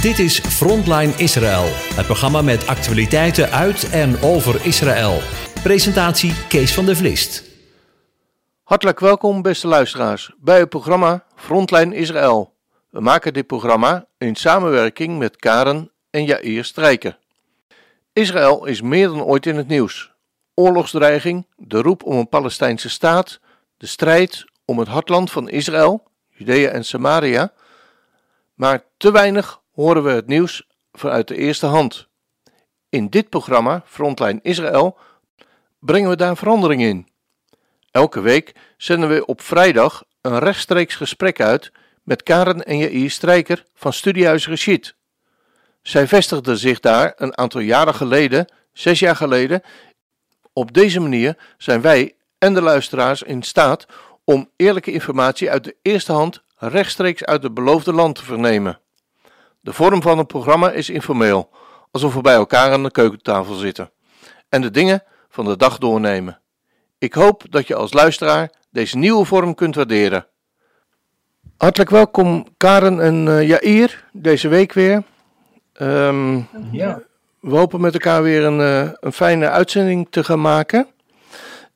Dit is Frontline Israël, het programma met actualiteiten uit en over Israël. Presentatie Kees van der Vlist. Hartelijk welkom, beste luisteraars, bij het programma Frontline Israël. We maken dit programma in samenwerking met Karen en Jair Strijker. Israël is meer dan ooit in het nieuws. Oorlogsdreiging, de roep om een Palestijnse staat, de strijd om het hartland van Israël, Judea en Samaria. Maar te weinig horen we het nieuws vanuit de eerste hand. In dit programma, Frontline Israël, brengen we daar verandering in. Elke week zenden we op vrijdag een rechtstreeks gesprek uit met Karen en Jair Strijker van Studiehuis Rashid. Zij vestigde zich daar een aantal jaren geleden, zes jaar geleden. Op deze manier zijn wij en de luisteraars in staat om eerlijke informatie uit de eerste hand rechtstreeks uit het beloofde land te vernemen. De vorm van het programma is informeel, alsof we bij elkaar aan de keukentafel zitten en de dingen van de dag doornemen. Ik hoop dat je als luisteraar deze nieuwe vorm kunt waarderen. Hartelijk welkom Karen en uh, Jair, deze week weer. Um, ja. We hopen met elkaar weer een, uh, een fijne uitzending te gaan maken.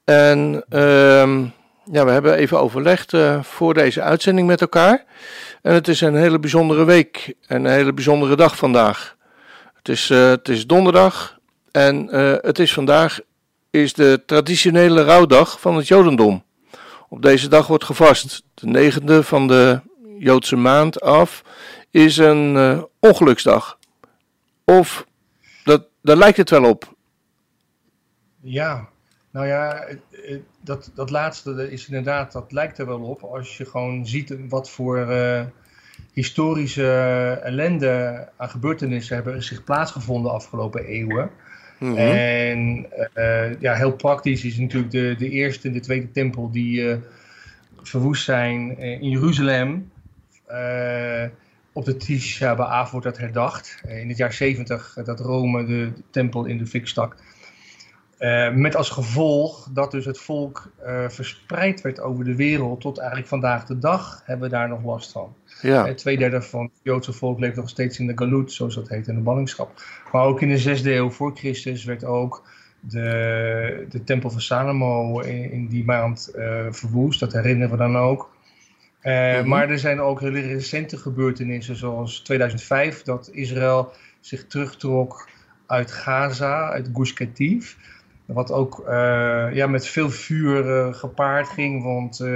En um, ja, we hebben even overlegd uh, voor deze uitzending met elkaar. En het is een hele bijzondere week en een hele bijzondere dag vandaag. Het is, uh, het is donderdag en uh, het is vandaag is de traditionele rouwdag van het Jodendom. Op deze dag wordt gevast. De negende van de Joodse maand af is een ongeluksdag. Of dat, daar lijkt het wel op. Ja, nou ja, dat, dat laatste is inderdaad, dat lijkt er wel op. Als je gewoon ziet wat voor uh, historische ellende aan gebeurtenissen hebben zich plaatsgevonden de afgelopen eeuwen. Mm -hmm. En uh, ja, heel praktisch is natuurlijk de, de eerste en de tweede tempel die uh, verwoest zijn in Jeruzalem. op de Tisha B'Av wordt dat herdacht. in het jaar 70 dat Rome de, de tempel in de fik stak. Uh, met als gevolg dat dus het volk uh, verspreid werd over de wereld tot eigenlijk vandaag de dag hebben we daar nog last van. Ja. Uh, Tweederde van het Joodse volk leeft nog steeds in de galut, zoals dat heet, in de ballingschap. Maar ook in de zesde eeuw voor Christus werd ook de, de tempel van Salomo in, in die maand verwoest. Dat herinneren we dan ook. Mm -hmm. Maar er zijn ook hele recente gebeurtenissen, zoals 2005, dat Israël zich terugtrok uit Gaza, uit Gush Katif. Wat ook uh, ja, met veel vuur uh, gepaard ging, want uh,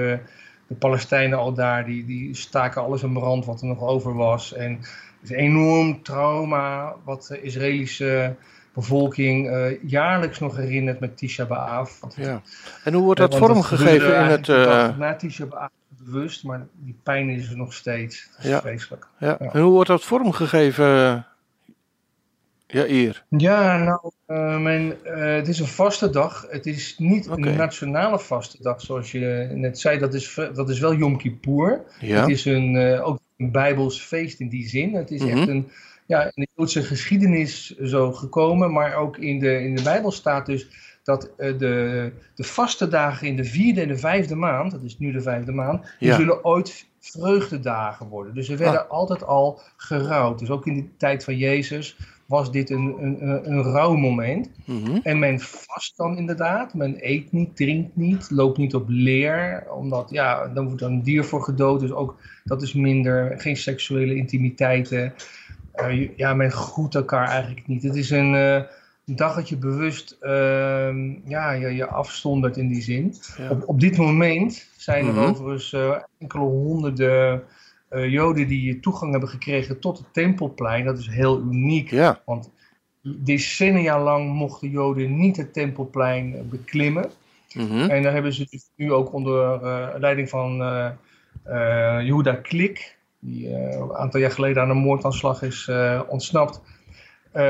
de Palestijnen al daar, die, die staken alles in brand wat er nog over was. En het is een enorm trauma wat de Israëlische bevolking jaarlijks nog herinnert met Tisha B'Av. Ja. En hoe wordt dat vormgegeven in het... Na Tisha B'Av bewust, maar die pijn is er nog steeds. Dat is ja. vreselijk. Ja. En hoe wordt dat vormgegeven ja, eer. Ja, nou, uh, mijn, uh, het is een vaste dag. Het is niet okay. een nationale vaste dag, zoals je net zei. Dat is, dat is wel Yom Kippur. Ja. Het is een, uh, ook een Bijbels feest in die zin. Het is mm -hmm. echt een, ja, in de Joodse geschiedenis zo gekomen. Maar ook in de, in de Bijbel staat dus dat de, de vaste dagen in de vierde en de vijfde maand, dat is nu de vijfde maand, die ja. zullen ooit vreugdedagen worden. Dus er werden ah. altijd al gerouwd. Dus ook in de tijd van Jezus was dit een, een, een rouwmoment. Mm -hmm. En men vast dan inderdaad. Men eet niet, drinkt niet, loopt niet op leer. Omdat, ja, dan wordt er een dier voor gedood. Dus ook dat is minder, geen seksuele intimiteiten. Uh, ja, men groet elkaar eigenlijk niet. Het is een, uh, een dag dat je bewust uh, ja, je, je afstondert in die zin. Ja. Op, op dit moment zijn er mm -hmm. overigens uh, enkele honderden uh, Joden die toegang hebben gekregen tot het Tempelplein. Dat is heel uniek. Ja. Want decennia lang mochten Joden niet het Tempelplein beklimmen. Mm -hmm. En daar hebben ze dus nu ook onder uh, leiding van uh, Yehuda Klik, die een aantal jaar geleden aan een moordaanslag is ontsnapt,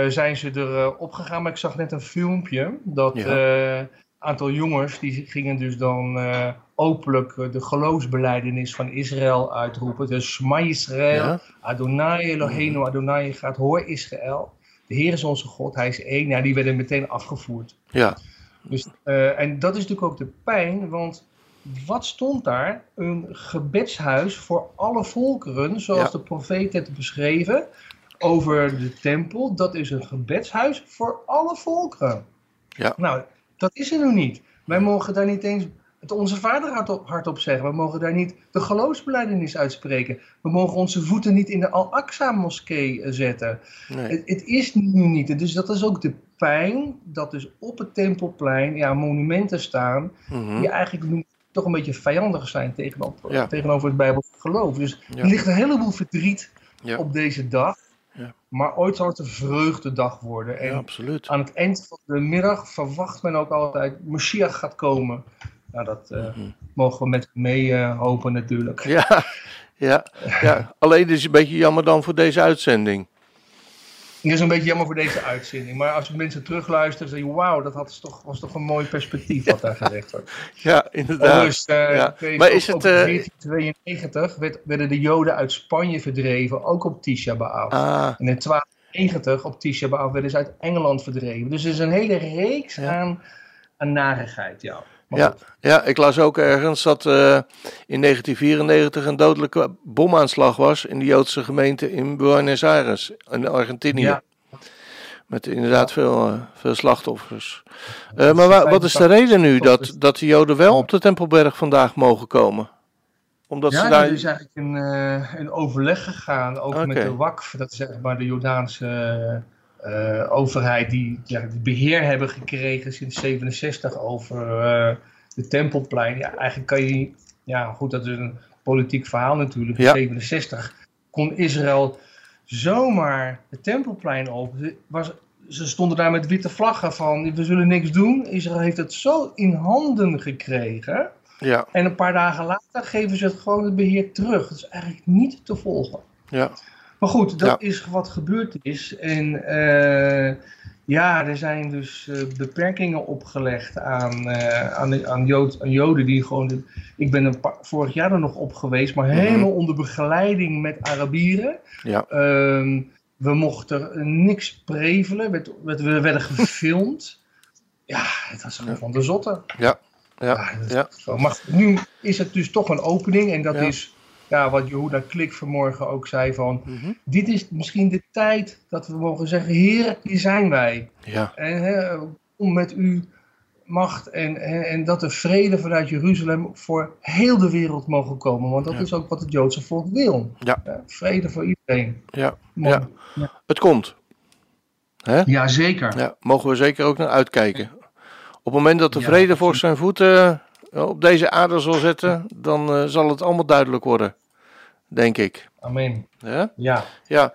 zijn ze erop opgegaan. Maar ik zag net een filmpje dat ja aantal jongens die gingen dus dan uh, openlijk de geloofsbeleidenis van Israël uitroepen. Dus Shema Israël, ja. Adonai Eloheinu, Adonai gaat, hoor Israël. De Heer is onze God, hij is één. Ja, die werden meteen afgevoerd. Ja. Dus, uh, en dat is natuurlijk ook de pijn, want wat stond daar? Een gebedshuis voor alle volkeren, zoals ja. de profeet het beschreven. over de tempel. Dat is een gebedshuis voor alle volkeren. Ja. Nou, dat is er nu niet. Wij mogen daar niet eens het onze vader hardop, hardop zeggen. We mogen daar niet de geloofsbeleidenis uitspreken. We mogen onze voeten niet in de Al-Aqsa-moskee eh, zetten. Nee. Het, het is nu niet. Dus dat is ook de pijn dat dus op het Tempelplein ja, monumenten staan Mhm. die eigenlijk nu toch een beetje vijandig zijn tegenover, Ja. tegenover het Bijbelse geloof. Dus Ja. er ligt een heleboel verdriet Ja. op deze dag. Ja. Maar ooit zal het een vreugdedag worden. En Ja, absoluut. aan het eind van de middag verwacht men ook altijd Moshiach gaat komen. Nou, dat eh, Mhm. mogen we met mee eh, hopen natuurlijk. Ja, ja, ja. Alleen is het een beetje jammer dan voor deze uitzending. Het is een beetje jammer voor deze uitzending. Maar als mensen terugluisteren, zeggen wauw, dat had toch, was toch een mooi perspectief wat daar gezegd wordt. Ja, inderdaad. Eh, ja. weet Maar is het, ook in eh, 1492 werd, werden de Joden uit Spanje verdreven, ook op Tisha B'Av. Ah, En in 1290 op Tisha B'Av werden ze uit Engeland verdreven. Dus er is een hele reeks Ja. aan, aan narigheid, ja. Maar Ja. goed. ja, ik las ook ergens dat eh, in 1994 een dodelijke bomaanslag was in de Joodse gemeente in Buenos Aires, in Argentinië. Ja. Met inderdaad veel, eh, veel slachtoffers. Eh, maar wa- wat is de reden nu dat, dat de Joden wel op de Tempelberg vandaag mogen komen? Omdat ja, ze daar. er is eigenlijk een, een overleg gegaan, ook met de WAKF, dat is zeg maar de Jordaanse overheid, die ja, het beheer hebben gekregen sinds 67 over eh, de Tempelplein. Ja, eigenlijk kan je, ja goed, dat is een politiek verhaal natuurlijk. Ja. In 67 kon Israël zomaar het Tempelplein open. Ze, was, ze stonden daar met witte vlaggen van, we zullen niks doen. Israël heeft het zo in handen gekregen. Ja, En een paar dagen later geven ze het gewoon het beheer terug. Dat is eigenlijk niet te volgen. ja, Maar goed, dat Ja. is wat gebeurd is. En eh, ja, er zijn dus eh, beperkingen opgelegd aan, eh, aan, aan, Jood, aan Joden die gewoon... de- ik ben een paar- vorig jaar er nog op geweest, maar Mhm. helemaal onder begeleiding met Arabieren. ja, Ehm, we mochten niks prevelen, werd, werd- we werden gefilmd. Ja, het was gewoon van de zotte. ja, ja, is ja. Maar nu is het dus toch een opening. En dat Ja. is ja, wat Jehoeda Klik vanmorgen ook zei van... Mhm. Dit is misschien de tijd dat we mogen zeggen... Heer, hier zijn wij. ja, En hè, kom met uw macht. En, hè, en dat de vrede vanuit Jeruzalem voor heel de wereld mogen komen. Want dat Ja. is ook wat het Joodse volk wil. Ja. vrede voor iedereen. ja, ja. Het komt. Hè? Ja, zeker. Ja, mogen we zeker ook naar uitkijken. Op het moment dat de Ja, vrede voor zijn voeten op deze aarde zal zetten, dan eh, zal het allemaal duidelijk worden. Denk ik. Amen. Ja? Ja. Ja.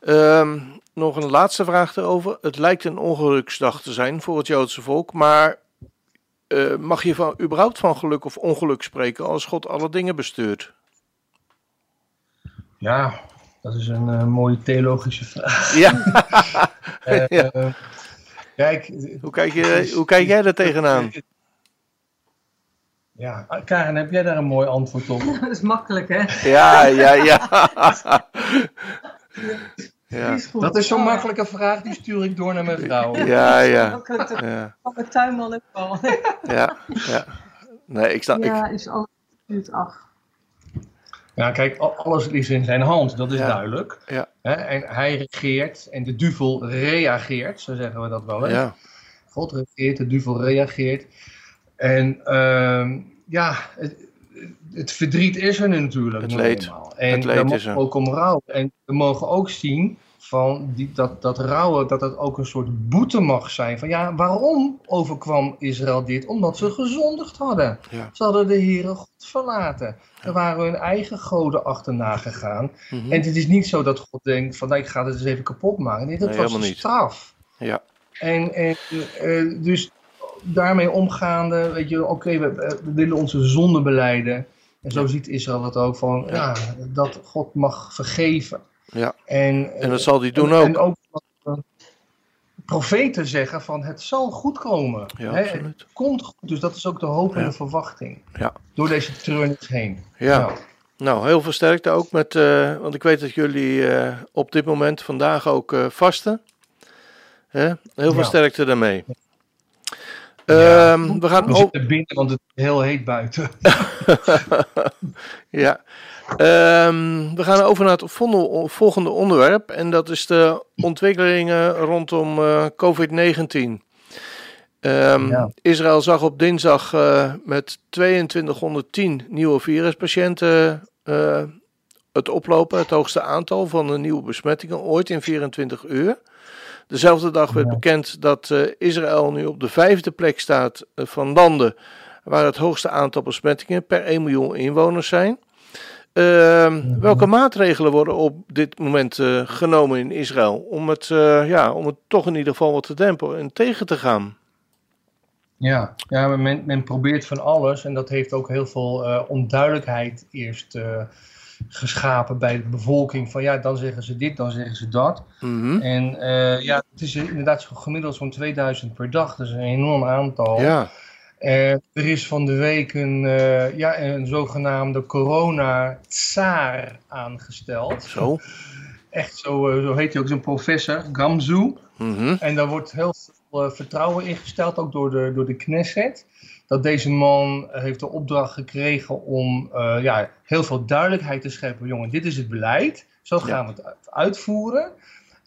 Ehm, nog een laatste vraag erover. Het lijkt een ongeluksdag te zijn voor het Joodse volk, maar eh, mag je van, überhaupt van geluk of ongeluk spreken als God alle dingen bestuurt? ja, dat is een eh, mooie theologische vraag. Ja, Eh, Ja. eh, kijk, hoe kijk, je, hoe kijk jij er tegenaan? Ja, Karen, heb jij daar een mooi antwoord op? Dat is makkelijk, hè? Ja, ja, ja. Ja, is goed. Dat is zo'n makkelijke vraag, die stuur ik door naar mijn vrouw. ja, ja. Van mijn tuinman ook wel. Ja, ja. Nee, ik sta. Ik, Ja, is alles. Ach, Ja, kijk, al- alles is in zijn hand, dat is Ja. duidelijk. Ja. Hè, En hij regeert en de duivel reageert, zo zeggen we dat wel. Hè? ja, God regeert, de duivel reageert. En ehm, ja, het, het verdriet is er natuurlijk. Het leed. eenmaal. En Het leed daar is mogen er. ook om rouwen. En we mogen ook zien van die, dat, dat rouwen, dat het ook een soort boete mag zijn. Van ja, waarom overkwam Israël dit? Omdat ze gezondigd hadden. Ja. Ze hadden de Heere God verlaten. Er waren hun eigen goden achterna gegaan. mhm. En het is niet zo dat God denkt van nou, ik ga het eens even kapot maken. Nee, dat Nee, was een straf. ja, En, en eh, dus daarmee omgaande, weet je, oké, we, we willen onze zonde beleiden. En zo ziet Israël het ook van, Ja. dat God mag vergeven. ja. En, En dat zal hij doen en, ook. En ook eh, profeten zeggen van, het zal goed komen. Ja, Hè, absoluut. Het komt goed, dus dat is ook de hoop en Ja. de verwachting. Ja. Door deze treurnis heen. Ja. Nou, heel veel sterkte ook met, eh, want ik weet dat jullie eh, op dit moment vandaag ook eh, vasten. Hè? Heel veel sterkte daarmee. Ja. Ehm, we gaan We o- zitten binnen, want het is heel heet buiten. ja. Ehm, we gaan over naar het volgende- onderwerp. En dat is de ontwikkelingen rondom eh, COVID-19. Ehm, Ja. Israël zag op dinsdag eh, met 2210 nieuwe viruspatiënten eh, het oplopen. Het hoogste aantal van de nieuwe besmettingen ooit in 24 uur. Dezelfde dag werd bekend dat eh, Israël nu op de vijfde plek staat eh, van landen waar het hoogste aantal besmettingen per 1 miljoen inwoners zijn. Ehm, Welke maatregelen worden op dit moment eh, genomen in Israël om het, ja, om het toch in ieder geval wat te dempen en tegen te gaan? Ja, ja men, men probeert van alles en dat heeft ook heel veel onduidelijkheid eerst geschapen bij de bevolking. Van ja, dan zeggen ze dit, dan zeggen ze dat. Mhm. En eh, ja, het is inderdaad zo gemiddeld zo'n 2000 per dag. Dat is een enorm aantal. Ja, Eh, er is van de week een, eh, ja, een zogenaamde corona-tsaar aangesteld. zo. Echt zo, zo heet hij ook, zo'n professor, Gamzu. Mhm. En daar wordt heel veel vertrouwen in gesteld, ook door de, door de Knesset. Dat deze man eh, heeft de opdracht gekregen om eh, ja, heel veel duidelijkheid te scheppen. Jongen, dit is het beleid. Zo gaan we het uit- uitvoeren.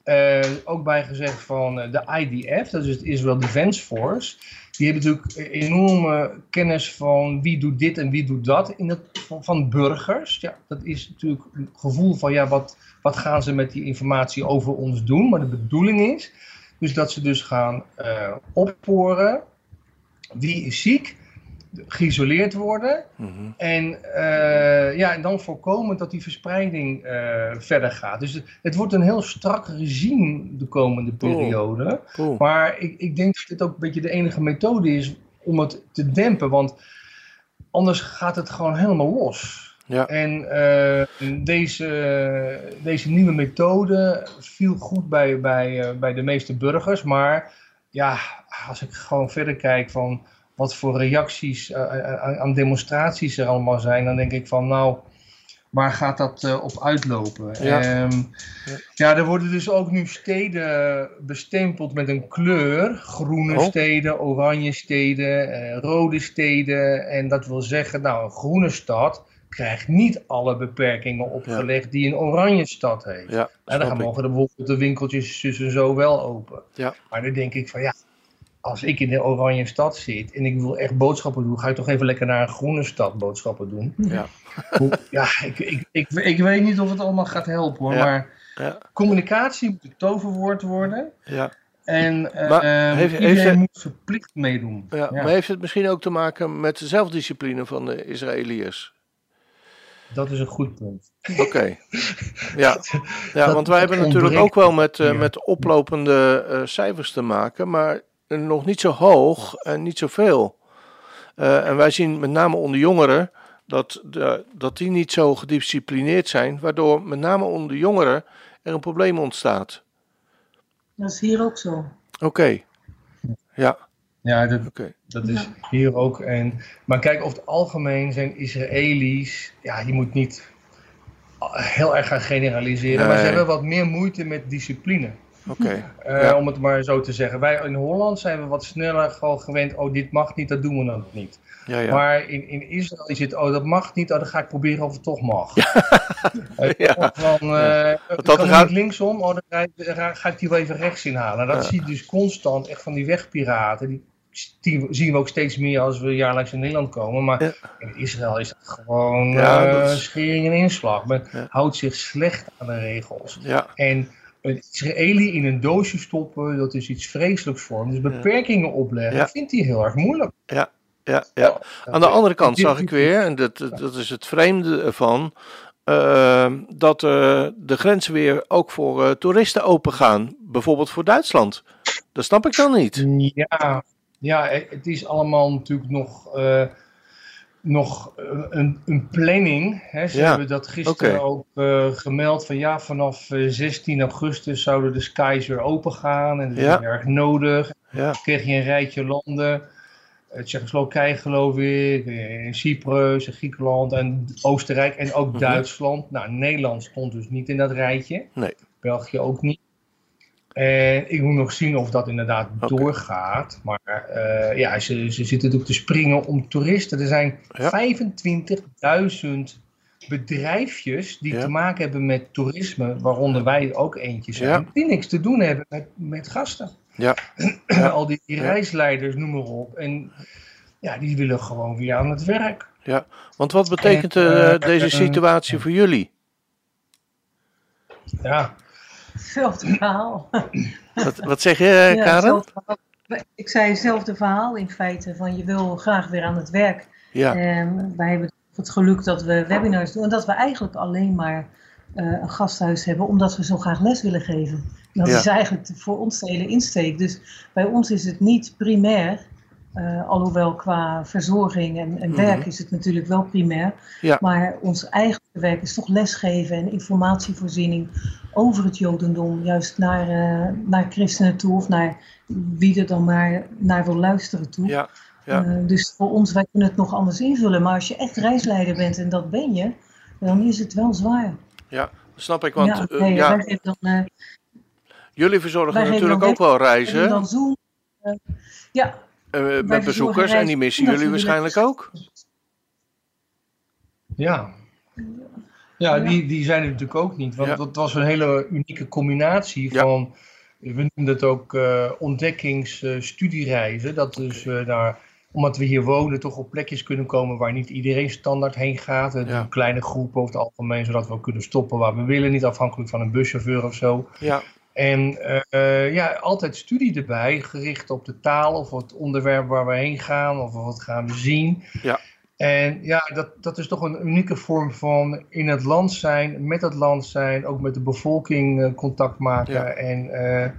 Eh, ook bijgezegd van eh, de IDF, dat is het Israel Defense Force. Die hebben natuurlijk enorme kennis van wie doet dit en wie doet dat in het, van, van burgers. Ja, dat is natuurlijk een gevoel van ja, wat, wat gaan ze met die informatie over ons doen. Maar de bedoeling is dus dat ze dus gaan opsporen wie is ziek, geïsoleerd worden Mhm. en, eh, ja, en dan voorkomen dat die verspreiding eh, verder gaat. Dus het, het wordt een heel strak regime de komende periode. Cool. Maar ik, ik denk dat dit ook een beetje de enige methode is om het te dempen. Want anders gaat het gewoon helemaal los. Ja. En eh, deze, deze nieuwe methode viel goed bij, bij, bij de meeste burgers. Maar ja, als ik gewoon verder kijk van wat voor reacties eh, aan, aan demonstraties er allemaal zijn, dan denk ik van nou, waar gaat dat eh, op uitlopen? Ja. Ehm, ja, er worden dus ook nu steden bestempeld met een kleur. Groene Oh. steden, oranje steden, eh, rode steden. En dat wil zeggen, nou, een groene stad krijgt niet alle beperkingen opgelegd die een oranje stad heeft. Ja, En dan gaan mogen er bijvoorbeeld de winkeltjes zus en zo wel open. Ja. Maar dan denk ik van ja, als ik in de oranje stad zit en ik wil echt boodschappen doen, ga ik toch even lekker naar een groene stad boodschappen doen. Ja. Hoe- ja, ik, ik, ik, ik weet niet of het allemaal gaat helpen hoor, Ja. maar Ja. communicatie moet het toverwoord worden. Ja. En eh, Maar eh, heeft- iedereen heeft moet verplicht meedoen. Ja, maar heeft het misschien ook te maken met de zelfdiscipline van de Israëliërs? Dat is een goed punt. Oké. Ja, ja Dat- want wij hebben natuurlijk ook wel met, eh, met oplopende eh, cijfers te maken, maar nog niet zo hoog en niet zoveel. Eh en wij zien met name onder jongeren dat, de, dat die niet zo gedisciplineerd zijn, waardoor met name onder jongeren er een probleem ontstaat. Dat is hier ook zo. Oké. Ja, Ja, dat, oké. dat is hier ook. En, maar kijk, over het algemeen zijn Israëli's, ja, je moet niet heel erg gaan generaliseren, maar ze hebben wat meer moeite met discipline. Oké. Eh, Ja. Om het maar zo te zeggen. Wij in Holland zijn we wat sneller gewoon gewend, oh dit mag niet, dat doen we dan niet. Ja, ja. Maar in, in Israël is het, oh dat mag niet, oh, dan ga ik proberen of het toch mag. Eh, Ja. Van, eh kan dat niet gaat- linksom, oh, dan ga, ik- ga- ga ik die wel even rechts inhalen. Dat Ja. zie je dus constant, echt van die wegpiraten. Die zien we ook steeds meer als we jaarlijks in Nederland komen. Maar Ja. in Israël is dat gewoon Ja, eh, dat is- schering en inslag. Men Ja. houdt zich slecht aan de regels. Ja, En een Israëli in een doosje stoppen, dat is iets vreselijks voor hem. Dus beperkingen opleggen, Ja. vindt hij heel erg moeilijk. ja, ja. Aan de andere kant zag ik weer, en dat, dat is het vreemde ervan, eh, dat eh, de grenzen weer ook voor toeristen open gaan. Bijvoorbeeld voor Duitsland. Dat snap ik dan niet. Ja, ja, het is allemaal natuurlijk nog, eh, nog eh, een, een planning. Hè. Ze Ja, hebben dat gisteren ook eh, gemeld van ja, vanaf eh, 16 augustus zouden de skies weer open gaan. En dat Ja. is erg nodig. Ja, kreeg je een rijtje landen. Eh, Tsjechoslowakije geloof ik, eh, Cyprus, Griekenland en Oostenrijk en ook Mhm. Duitsland. Nou, Nederland stond dus niet in dat rijtje. Nee. België ook niet. En ik moet nog zien of dat inderdaad doorgaat. Maar uh, ja, ze, ze zitten natuurlijk te springen om toeristen. Er zijn ja. 25.000 bedrijfjes die te maken hebben met toerisme, waaronder wij ook eentje zijn, die niks te doen hebben met, met gasten. Ja. Al die reisleiders, noem maar op. En ja, die willen gewoon weer aan het werk. Ja, want wat betekent uh, deze situatie voor jullie? Ja. Hetzelfde verhaal. Wat, wat zeg je, ja, Karen? Ik zei hetzelfde verhaal in feite, van je wil graag weer aan het werk. Ja. En wij hebben het geluk dat we webinars doen en dat we eigenlijk alleen maar uh, een gasthuis hebben, omdat we zo graag les willen geven. Dat is eigenlijk voor ons de hele insteek. Dus bij ons is het niet primair uh, alhoewel qua verzorging en, en werk mhm. is het natuurlijk wel primair. Ja. Maar ons eigen werk is toch lesgeven en informatievoorziening over het Jodendom. Juist naar, uh, naar christenen toe of naar wie er dan maar naar wil luisteren toe. Ja. Ja. Uh, dus voor ons, wij kunnen het nog anders invullen. Maar als je echt reisleider bent en dat ben je, dan is het wel zwaar. Ja, snap ik. Want ja, okay, ja. dan, jullie verzorgen natuurlijk ook wel reizen. Dan Zoom, ja, met bezoekers en die missen jullie waarschijnlijk ook? Ja. Ja, die, die zijn er natuurlijk ook niet. Want dat was een hele unieke combinatie van, we noemen het ook uh, ontdekkingsstudiereizen. dat dus uh, daar, omdat we hier wonen, toch op plekjes kunnen komen waar niet iedereen standaard heen gaat. Ja. Kleine groepen over het algemeen, zodat we ook kunnen stoppen waar we willen. Niet afhankelijk van een buschauffeur of zo. Ja. En uh, ja, altijd studie erbij, gericht op de taal of het onderwerp waar we heen gaan of wat gaan we zien. Ja. En ja, dat, dat is toch een unieke vorm van in het land zijn, met het land zijn, ook met de bevolking uh, contact maken. Ja. En uh,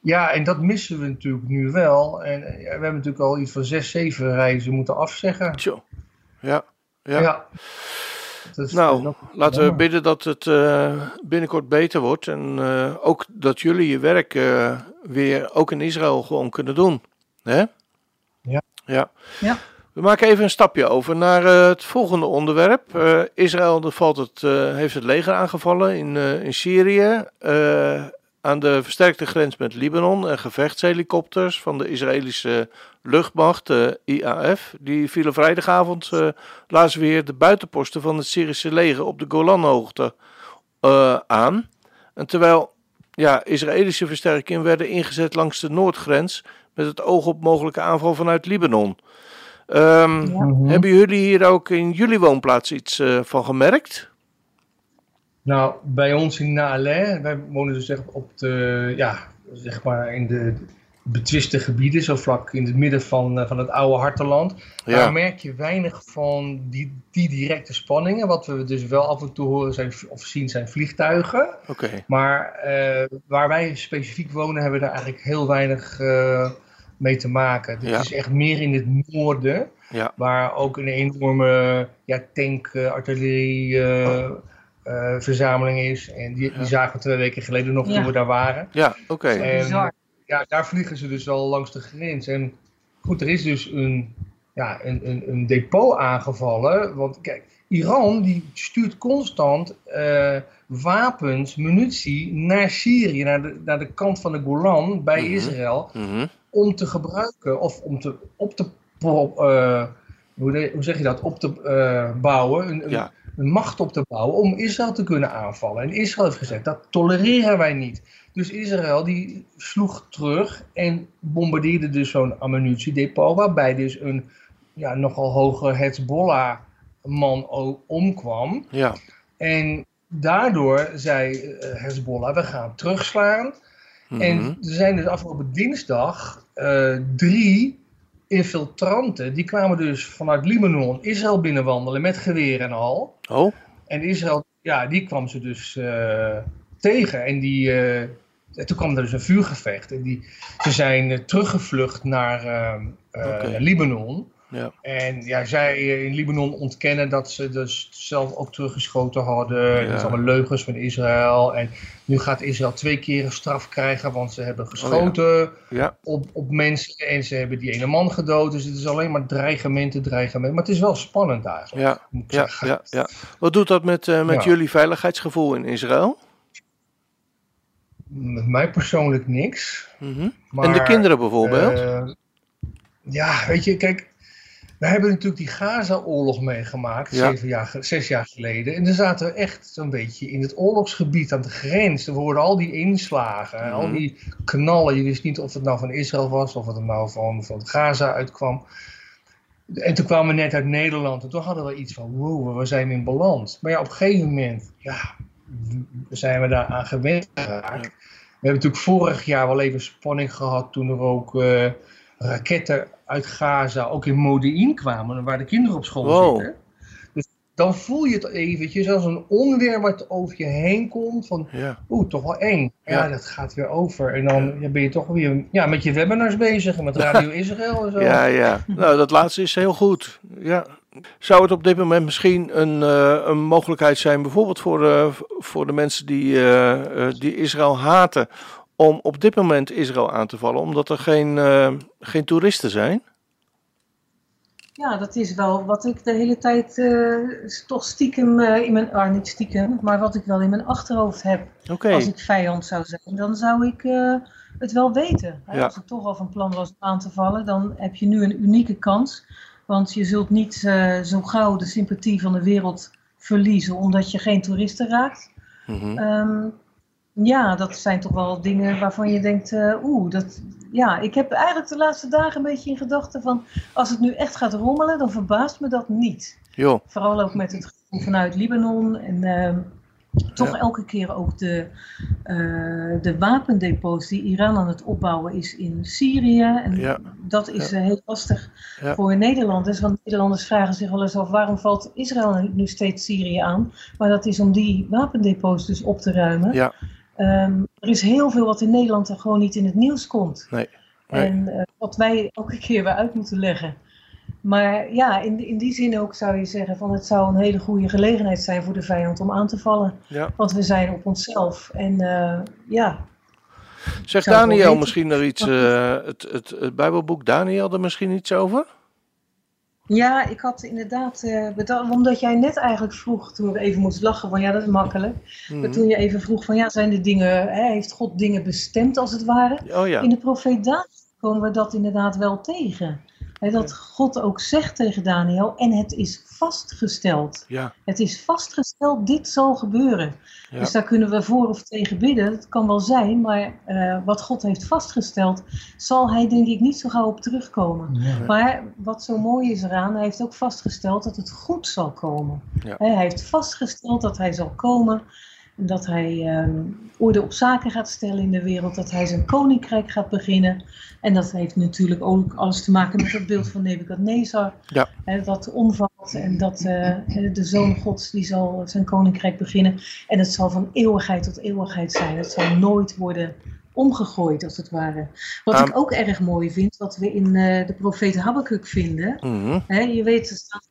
ja, en dat missen we natuurlijk nu wel. En ja, we hebben natuurlijk al iets van zes, zeven reizen moeten afzeggen. Zo. Ja. Ja. ja. Dus nou, laten we bidden dat het uh, binnenkort beter wordt. En ook dat jullie je werk weer ook in Israël gewoon kunnen doen. Hè? Ja. ja. ja. We maken even een stapje over naar het volgende onderwerp. Israël valt het, heeft het leger aangevallen in, in Syrië aan de versterkte grens met Libanon en gevechtshelikopters van de Israëlische luchtmacht, de IAF, die vielen vrijdagavond, lazen weer de buitenposten van het Syrische leger op de Golanhoogte aan. En terwijl ja, Israëlische versterkingen werden ingezet langs de noordgrens met het oog op mogelijke aanval vanuit Libanon. Um, ja. Hebben jullie hier ook in jullie woonplaats iets uh, van gemerkt? Nou, bij ons in Naalé, wij wonen dus echt op de, ja, zeg maar in de betwiste gebieden, zo vlak in het midden van, uh, van het oude hartenland. Ja. Daar merk je weinig van die, die directe spanningen. Wat we dus wel af en toe horen zijn, of zien zijn vliegtuigen. Okay. Maar uh, waar wij specifiek wonen hebben we daar eigenlijk heel weinig uh, mee te maken. Dit ja. is echt meer in het noorden, ja. waar ook een enorme ja, tank, artillerie uh, verzameling is. En die, die zagen we twee weken geleden nog toen we daar waren. Ja, oké. Okay. Ja, daar vliegen ze dus al langs de grens. En goed, er is dus een, ja, een, een, een depot aangevallen. Want kijk, Iran die stuurt constant uh, wapens, munitie naar Syrië, naar de, naar de kant van de Golan bij mm -hmm. Israël. Mm -hmm. Om te gebruiken of om te, op te. Uh, hoe, hoe zeg je dat? Op te uh, bouwen. Een, ja een macht op te bouwen om Israël te kunnen aanvallen. En Israël heeft gezegd, dat tolereren wij niet. Dus Israël die sloeg terug en bombardeerde dus zo'n ammunitiedepot, waarbij dus een ja, nogal hoge Hezbollah-man omkwam. Ja. En daardoor zei Hezbollah, we gaan terugslaan. Mm -hmm. En er zijn dus afgelopen dinsdag uh, drie infiltranten, die kwamen dus vanuit Libanon Israël binnenwandelen met geweer en al. Oh. En Israël, ja, die kwam ze dus uh, tegen. En die, uh, toen kwam er dus een vuurgevecht. En die, ze zijn teruggevlucht naar okay. Libanon. Ja. En ja, zij in Libanon ontkennen dat ze dus zelf ook teruggeschoten hadden. Ja. Dat is allemaal leugens van Israël. En nu gaat Israël twee keer een straf krijgen, want ze hebben geschoten oh, ja. Ja. Op, op mensen en ze hebben die ene man gedood. Dus het is alleen maar dreigementen, dreigementen. Maar het is wel spannend eigenlijk. Ja, moet ik ja, ja, ja. Wat doet dat met, uh, met jullie veiligheidsgevoel in Israël? Met mij persoonlijk niks. Mhm. Maar, en de kinderen bijvoorbeeld? eh, ja, weet je, kijk, we hebben natuurlijk die Gaza-oorlog meegemaakt, Ja. zeven jaar, zes jaar geleden. En dan zaten we echt zo'n beetje in het oorlogsgebied aan de grens. Er hoorden al die inslagen, Mhm. al die knallen. Je wist niet of het nou van Israël was of het nou van, van Gaza uitkwam. En toen kwamen we net uit Nederland en toen hadden we iets van, wow, we zijn in balans. Maar ja, op een gegeven moment, ja, zijn we daar aan gewend geraakt. We hebben natuurlijk vorig jaar wel even spanning gehad toen er ook eh, raketten uit Gaza ook in Modi'in kwamen, waar de kinderen op school Wow. zitten. Dus dan voel je het eventjes als een onweer wat over je heen komt van, Ja. oeh, toch wel eng. Ja, Ja. dat gaat weer over. En dan ja, ben je toch weer ja, met je webinars bezig en met Radio Israël en zo. Ja, ja. Nou, dat laatste is heel goed. Ja. Zou het op dit moment misschien een, eh, een mogelijkheid zijn, bijvoorbeeld voor, eh, voor de mensen die, eh, die Israël haten, om op dit moment Israël aan te vallen, omdat er geen, eh, geen toeristen zijn? Ja, dat is wel wat ik de hele tijd eh, toch stiekem eh, in mijn, ah, niet stiekem, maar wat ik wel in mijn achterhoofd heb. Als ik vijand zou zijn, dan zou ik het wel weten. Hè? Ja. Als ik toch al van plan was om aan te vallen, dan heb je nu een unieke kans. Want je zult niet zo gauw de sympathie van de wereld verliezen, omdat je geen toeristen raakt. Ehm, ja, dat zijn toch wel dingen waarvan je denkt, eh, oeh, dat, ja, ik heb eigenlijk de laatste dagen een beetje in gedachten van, als het nu echt gaat rommelen, dan verbaast me dat niet. Joh. Vooral ook met het gevoel vanuit Libanon en ehm, toch Ja. elke keer ook de, eh, de wapendepots die Iran aan het opbouwen is in Syrië. En Ja. dat is eh, heel lastig voor Nederlanders, want Nederlanders vragen zich wel eens af waarom valt Israël nu- nu steeds Syrië aan. Maar dat is om die wapendepots dus op te ruimen. Ja. Ehm, er is heel veel wat in Nederland er gewoon niet in het nieuws komt. Nee. Nee. En eh, wat wij elke keer weer uit moeten leggen. Maar ja, in, in die zin ook zou je zeggen van het zou een hele goede gelegenheid zijn voor de vijand om aan te vallen. Ja. Want we zijn op onszelf. En eh, ja, Zegt Daniel misschien er iets, eh, het, het, het Bijbelboek Daniel er misschien iets over? Ja, ik had inderdaad, eh, bedacht, omdat jij net eigenlijk vroeg, toen we even moest lachen van ja, dat is makkelijk. Mhm. Maar toen je even vroeg van ja, zijn de dingen, hè, heeft God dingen bestemd als het ware? Oh ja. In de profeet komen we dat inderdaad wel tegen. Dat God ook zegt tegen Daniel, en het is vastgesteld. Ja. Het is vastgesteld, dit zal gebeuren. Ja. Dus daar kunnen we voor of tegen bidden. Dat kan wel zijn, maar eh, wat God heeft vastgesteld, zal hij denk ik niet zo gauw op terugkomen. Maar wat zo mooi is eraan, hij heeft ook vastgesteld dat het goed zal komen. Ja. Hij heeft vastgesteld dat hij zal komen. En dat hij ehm, orde op zaken gaat stellen in de wereld. Dat hij zijn koninkrijk gaat beginnen. En dat heeft natuurlijk ook alles te maken met het beeld van Nebukadnezar. Ja. Hè, dat omvalt. En dat eh, de zoon gods die zal zijn koninkrijk beginnen. En het zal van eeuwigheid tot eeuwigheid zijn. Het zal nooit worden omgegooid als het ware. Wat Am- ik ook erg mooi vind, wat we in eh, de profeet Habakkuk vinden. Mhm. Hè, je weet, er staan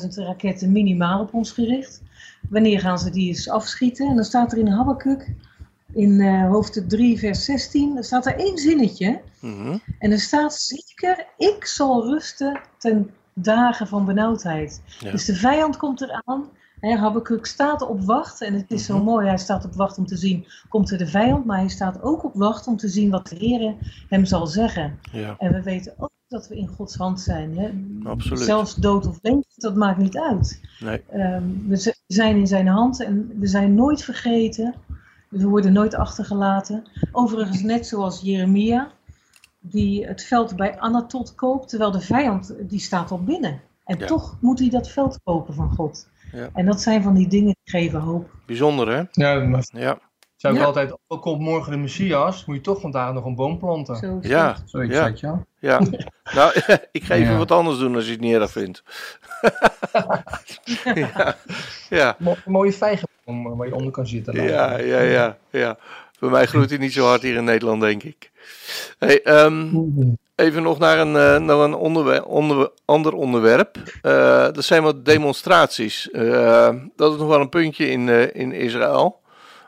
50.000 raketten minimaal op ons gericht. Wanneer gaan ze die eens afschieten? En dan staat er in Habakkuk, in eh, hoofdstuk 3, vers 16, er staat er één zinnetje. Mhm. En er staat zeker, ik zal rusten ten dagen van benauwdheid. Ja. Dus de vijand komt eraan. Hè, Habakkuk staat op wacht. En het is zo Mhm. mooi, hij staat op wacht om te zien, komt er de vijand? Maar hij staat ook op wacht om te zien wat de Heer hem zal zeggen. Ja. En we weten ook dat we in Gods hand zijn. Hè? Absoluut. Zelfs dood of levend, dat maakt niet uit. Nee. Ehm, we zijn in zijn hand en we zijn nooit vergeten. We worden nooit achtergelaten. Overigens net zoals Jeremia, die het veld bij Anatot koopt, terwijl de vijand die staat al binnen. En Ja. toch moet hij dat veld kopen van God. Ja. En dat zijn van die dingen die geven hoop. Bijzonder hè? Ja, maar Ja. Zou ik Ja. altijd, ook komt morgen de Messias, moet je toch vandaag nog een boom planten. Zo Ja. Zoiets, Ja. weet je. Ja. Nou, ik ga even Ja. wat anders doen als je het niet erg vindt. ja. Ja. Een mooie vijgenboom eh, waar je onder kan zitten. Ja, ja, ja, ja. Bij mij groeit hij niet zo hard hier in Nederland, denk ik. Hey, ehm, even nog naar een, eh, naar een onderwer- onder- ander onderwerp. Eh, dat zijn wat demonstraties. Dat is nog wel een puntje in, eh, in Israël.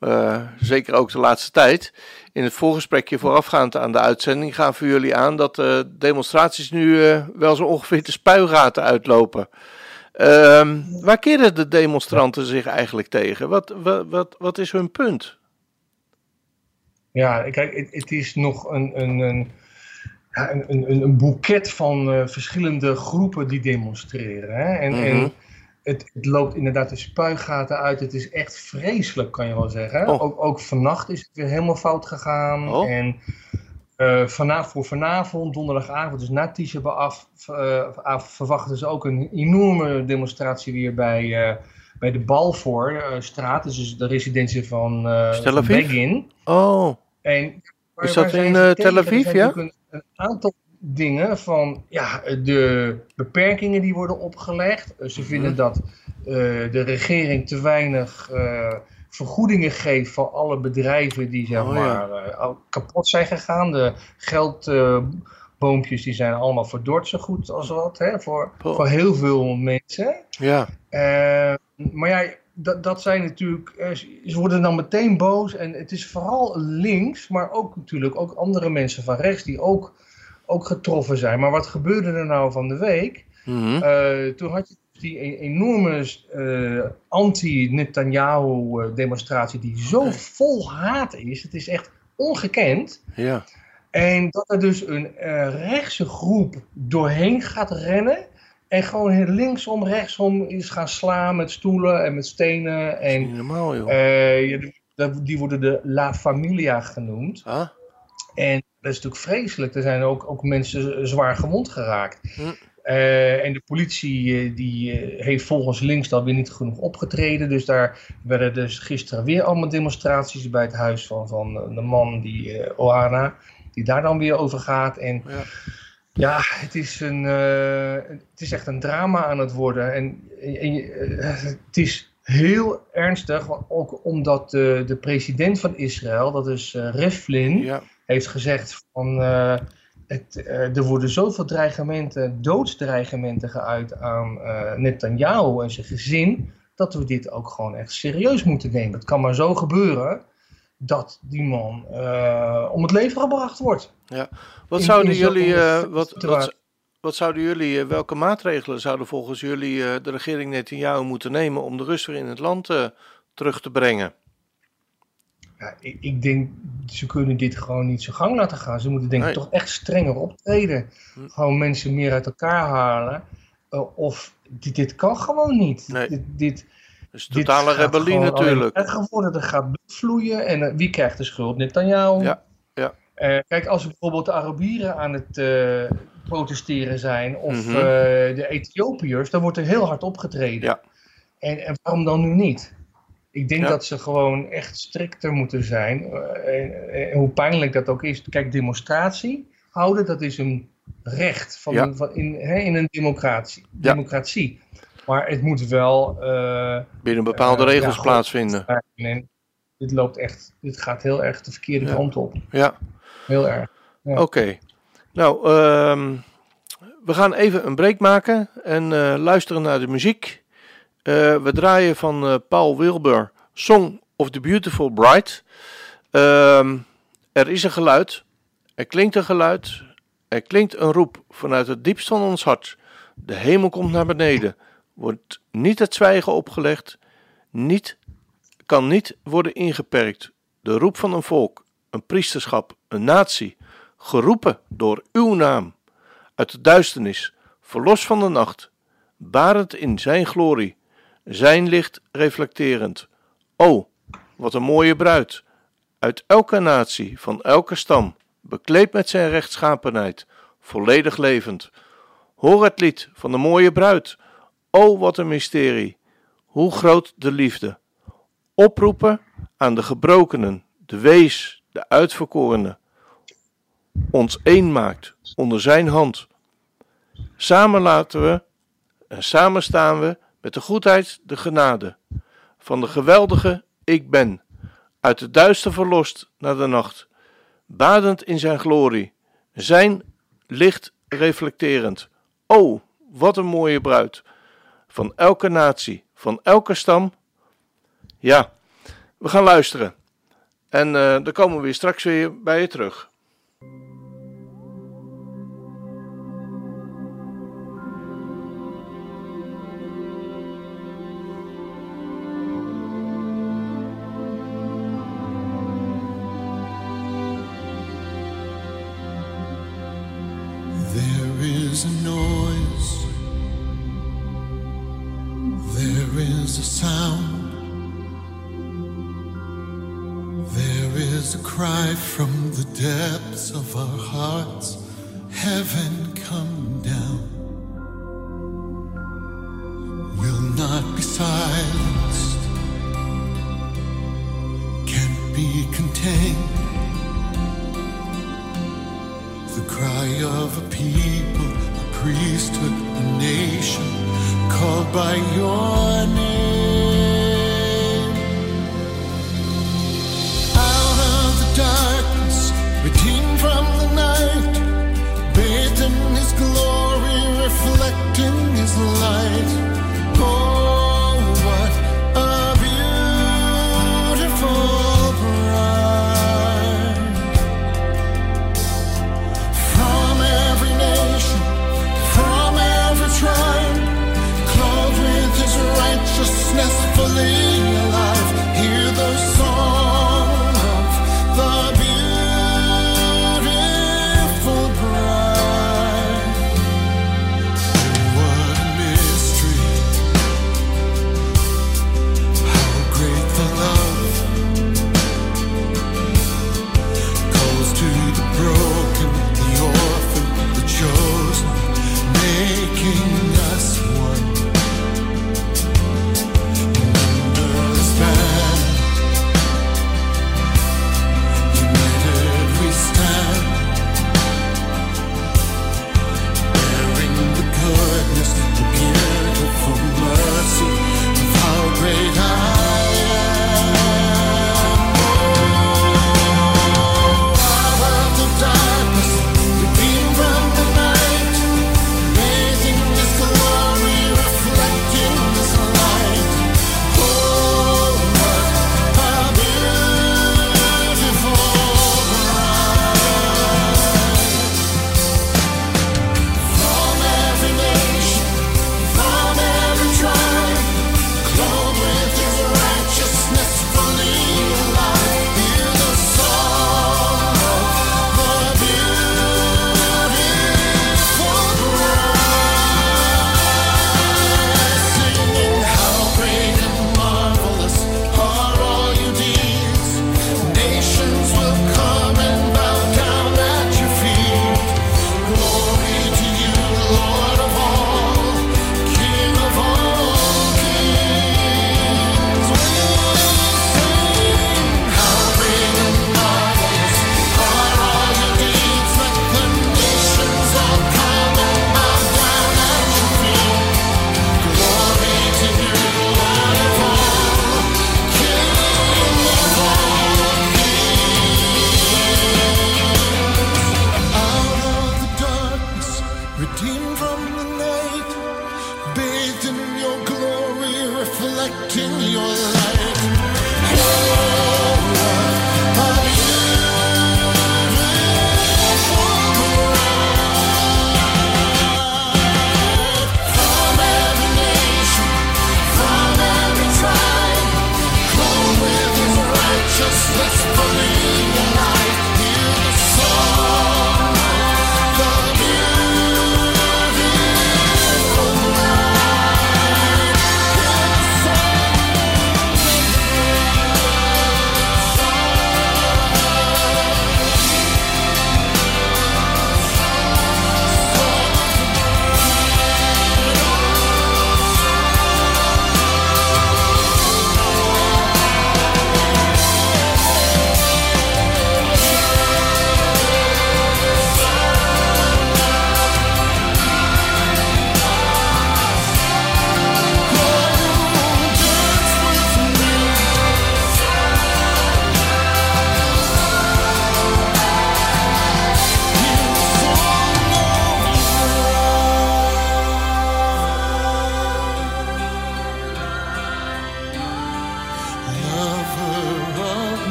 Eh, zeker ook de laatste tijd. In het voorgesprekje voorafgaand aan de uitzending gaven jullie aan dat eh, demonstraties nu eh, wel zo ongeveer de spuigaten uitlopen. Ehm, waar keren de demonstranten zich eigenlijk tegen? Wat, wat, wat, wat is hun punt? Ja, kijk, het, het is nog een, een, een, een, een, een boeket van verschillende groepen die demonstreren. Hè? En, Mhm. en het, het loopt inderdaad de spuigaten uit. Het is echt vreselijk, kan je wel zeggen. Oh. Ook, ook vannacht is het weer helemaal fout gegaan. Oh. En eh, vana- voor vanavond, donderdagavond, dus na Tisha eh, af, verwachten ze ook een enorme demonstratie weer bij, eh, bij de Balfour-straat. dus de residentie van? Begin. Oh, En waar- Is dat in? Tel Aviv, ja? een aantal dingen van ja, de beperkingen die worden opgelegd. Eh, Ze Mhm. vinden dat eh, de regering te weinig eh, vergoedingen geeft voor alle bedrijven die zeg Oh, maar kapot zijn gegaan. De geldboompjes die zijn allemaal verdord zo goed als wat hè, voor, Oh. voor heel veel mensen. ja. Eh, maar ja, dat, dat zijn natuurlijk. Ze worden dan meteen boos. En het is vooral links, maar ook natuurlijk ook andere mensen van rechts die ook, ook getroffen zijn. Maar wat gebeurde er nou van de week? Mhm. Eh, toen had je die e- enorme eh, anti-Netanyahu-demonstratie, die zo vol haat is. Het is echt ongekend. ja. En dat er dus een eh, rechtse groep doorheen gaat rennen. En gewoon linksom, rechtsom is gaan slaan met stoelen en met stenen. En Niet normaal, joh. eh, die- worden de La Familia genoemd. Ah, En dat is natuurlijk vreselijk. Er zijn ook, ook mensen zwaar gewond geraakt. Hm. Eh, en de politie eh, die, eh, heeft volgens links dan weer niet genoeg opgetreden. Dus daar werden dus gisteren weer allemaal demonstraties bij het huis van, van de man, die Ohana, die daar dan weer over gaat. En ja. ja, het is, een, het is echt een drama aan het worden. En, en het is heel ernstig, ook omdat de, de president van Israël, dat is Rivlin, ja. Heeft gezegd van eh, het, eh, er worden zoveel dreigementen, doodsdreigementen geuit aan eh Netanyahu en zijn gezin, dat we dit ook gewoon echt serieus moeten nemen. Het kan maar zo gebeuren dat die man om het leven gebracht wordt. Wat In- zouden in jullie, wat, wat, wat zouden jullie, welke maatregelen zouden volgens jullie de regering Netanyahu moeten nemen om de rust weer in het land terug te brengen? Ja, ik, ik denk, ze kunnen dit gewoon niet zo gang laten gaan. Ze moeten denk ik Nee. toch echt strenger optreden. Hm. Gewoon mensen meer uit elkaar halen. Eh, of dit, dit kan gewoon niet. Nee. Dit, dit, Dus totale rebellie natuurlijk. maar erger worden. Er gaat vloeien. En eh, wie krijgt de schuld? Netanyahu. Ja, ja. Eh, kijk, als bijvoorbeeld de Arabieren aan het protesteren zijn. Of Mhm. de Ethiopiërs. Dan wordt er heel hard opgetreden. Ja. En, en waarom dan nu niet? Ik denk Ja. dat ze gewoon echt strikter moeten zijn. Eh, hoe pijnlijk dat ook is. Kijk, demonstratie houden, dat is een recht van, Ja. van in, hè, in een democratie. Ja. democratie. Maar het moet wel. eh, Binnen bepaalde Eh, regels ja, goed. plaatsvinden. en dit loopt echt. Dit gaat heel erg de verkeerde kant op. Ja, Heel erg. Ja. oké. Nou, ehm, we gaan even een break maken en luisteren naar de muziek. Eh, we draaien van eh, Paul Wilbur Song of the Beautiful Bride. Ehm, er is een geluid, er klinkt een geluid, er klinkt een roep vanuit het diepst van ons hart. De hemel komt naar beneden, wordt niet het zwijgen opgelegd, niet, kan niet worden ingeperkt. De roep van een volk, een priesterschap, een natie, geroepen door uw naam, uit de duisternis, verlos van de nacht, barend in zijn glorie, zijn licht reflecterend. O, wat een mooie bruid, uit elke natie, van elke stam, bekleed met zijn rechtschapenheid, volledig levend. Hoor het lied van de mooie bruid. O, wat een mysterie, hoe groot de liefde. Oproepen aan de gebrokenen, de wees, de uitverkorenen. Ons één maakt onder zijn hand. Samen laten we en samen staan we met de goedheid, de genade van de geweldige Ik Ben, uit de duister verlost naar de nacht, badend in zijn glorie, zijn licht reflecterend. O, wat een mooie bruid! Van elke natie, van elke stam. Ja, we gaan luisteren. En eh, dan komen we weer straks weer bij je terug. Depths of our hearts.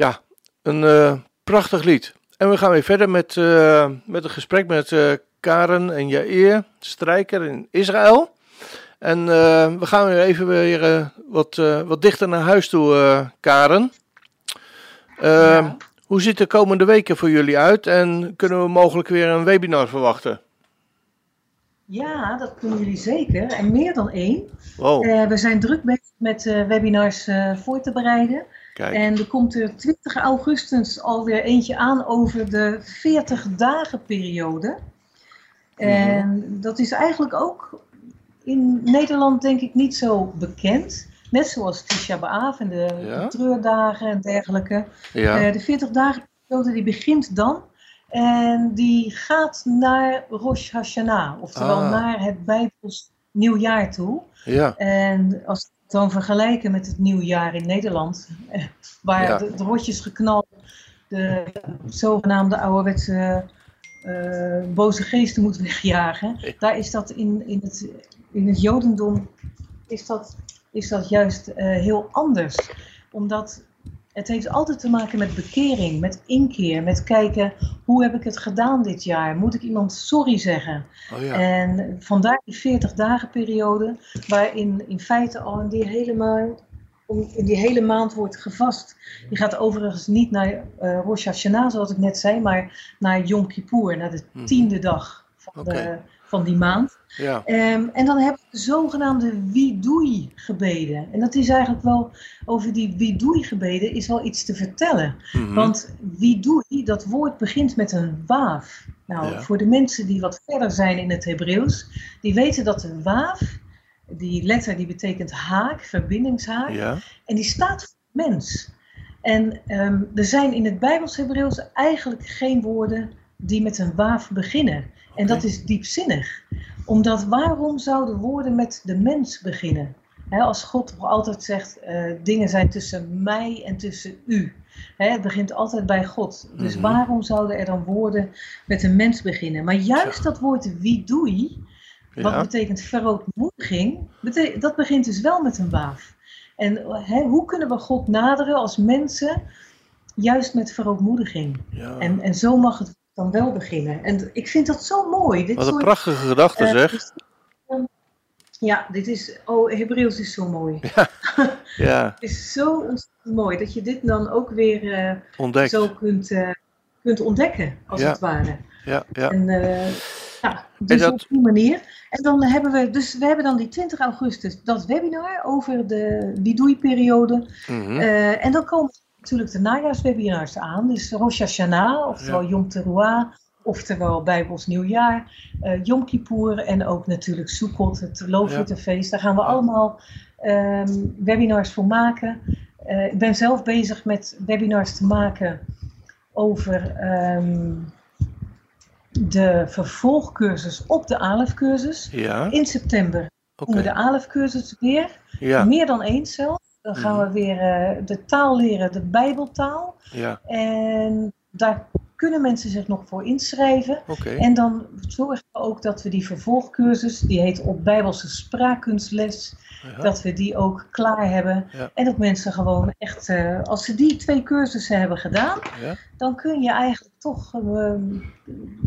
Ja, een eh, prachtig lied. En we gaan weer verder met, eh, met een gesprek met eh, Karen en Jair, strijker in Israël. En we gaan weer even weer wat, wat dichter naar huis toe, Karen. Eh, Ja. Hoe ziet de komende weken voor jullie uit en kunnen we mogelijk weer een webinar verwachten? Ja, dat kunnen jullie zeker. En meer dan één. Wow, we zijn druk bezig met webinars voor te bereiden. Kijk. En er komt er 20 augustus alweer eentje aan over de 40 dagen periode. En dat is eigenlijk ook in Nederland denk ik niet zo bekend. Net zoals Tisha B'Av en de, Ja? de treurdagen en dergelijke. Ja, Eh, de 40 dagen periode die begint dan. En die gaat naar Rosh Hashanah. Oftewel Ah. naar het Bijbels nieuwjaar toe. ja, En als dan vergelijken met het nieuwjaar in Nederland, eh, waar Ja. de, de rotjes geknald, de zogenaamde ouderwetse eh, boze geesten moet wegjagen, Ja. daar is dat in, in, het, in het Jodendom is dat, is dat juist eh, heel anders. Omdat het heeft altijd te maken met bekering, met inkeer, met kijken hoe heb ik het gedaan dit jaar? Moet ik iemand sorry zeggen? oh ja, En vandaar die 40 dagen periode, waarin in feite al in die hele, ma- om- in die hele maand wordt gevast. Je gaat overigens niet naar eh Rosh Hashanah, zoals ik net zei, maar naar Yom Kippur, naar de Mhm. tiende dag van, de, Oké. Van die maand. ja, Ehm, en dan hebben we de zogenaamde Widui gebeden. En dat is eigenlijk wel, over die Widui gebeden is wel iets te vertellen. mhm, Want Widui, dat woord begint met een waaf. Nou, Ja. voor de mensen die wat verder zijn in het Hebreeuws, die weten dat de waaf, die letter die betekent haak, verbindingshaak, ja, en die staat voor mens. En ehm, er zijn in het Bijbels Hebreeuws eigenlijk geen woorden die met een waaf beginnen. En dat is diepzinnig. Omdat waarom zouden woorden met de mens beginnen? Als God altijd zegt, eh, dingen zijn tussen mij en tussen u. Het begint altijd bij God. Dus Mhm. waarom zouden er dan woorden met een mens beginnen? Maar juist dat woord wie doei, wat ja, betekent verootmoediging, bete- dat begint dus wel met een waaf. En hoe kunnen we God naderen als mensen? Juist met verootmoediging. ja. En, en zo mag het dan wel beginnen. En ik vind dat zo mooi. Dit Wat een soort, prachtige gedachte eh, zeg. dus- ja, dit is. Oh, Hebreeuws is zo mooi. Ja, Het is zo ontzettend mooi dat je dit dan ook weer eh, zo kunt, eh, kunt ontdekken, als Ja. het ware. Ja, ja, En ja, dus dat- op die manier. En dan hebben we, dus we hebben dan die 20 augustus dat webinar over de Bidoei-periode. mhm, Eh, en dan komen natuurlijk de najaarswebinars aan. Dus Rosh Hashanah, oftewel Ja. Yom Teruah, oftewel Bijbels Nieuwjaar, eh Yom Kippur en ook natuurlijk Sukkot, het Loofhuttenfeest. Daar gaan we allemaal ehm, webinars voor maken. Eh, ik ben zelf bezig met webinars te maken over ehm, de vervolgcursus op de ALEF-cursus. ja, In september doen we de ALEF-cursus weer. Ja, Meer dan eens zelf. Dan gaan Mhm. we weer eh, de taal leren, de Bijbeltaal. ja, En daar kunnen mensen zich nog voor inschrijven. En dan zorgen we ook dat we die vervolgcursus, die heet op Bijbelse spraakkunstles, Ja, dat we die ook klaar hebben. Ja. En dat mensen gewoon echt, eh, als ze die twee cursussen hebben gedaan, ja, dan kun je eigenlijk toch eh,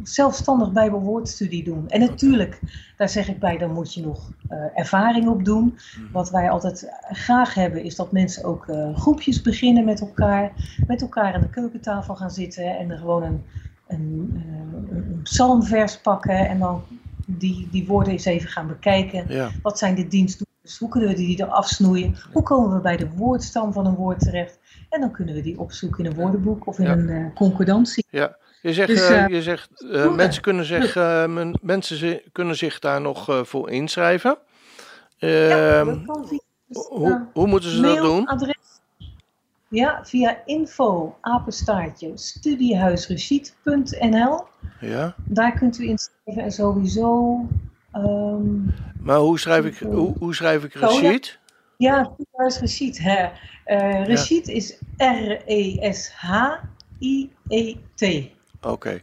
zelfstandig Bijbelwoordstudie doen. En natuurlijk, daar zeg ik bij, dan moet je nog eh, ervaring op doen. Mhm. Wat wij altijd graag hebben, is dat mensen ook groepjes beginnen met elkaar. Met elkaar aan de keukentafel gaan zitten en er gewoon een, een, eh, een psalmvers pakken. En dan die, die woorden eens even gaan bekijken. ja, Wat zijn de dienstdoelingen? Hoe kunnen we die eraf snoeien? Hoe komen we bij de woordstam van een woord terecht? En dan kunnen we die opzoeken in een woordenboek of in Ja. een eh, concordantie. ja. Je zegt, Dus, eh, je zegt mensen, kunnen zich, men- mensen zi- kunnen zich daar nog voor inschrijven. Ehm, dat kan via dus, hoe, hoe moeten ze dat doen? mailadres. Ja, via info apenstaartje studiehuisregiet.nl. Ja, Daar kunt u inschrijven en sowieso. ehm, maar hoe schrijf ik, hoe, hoe schrijf ik ja, studiehuisregiet. Hè. Eh regiet is R-E-S-H-I-E-T. Oké,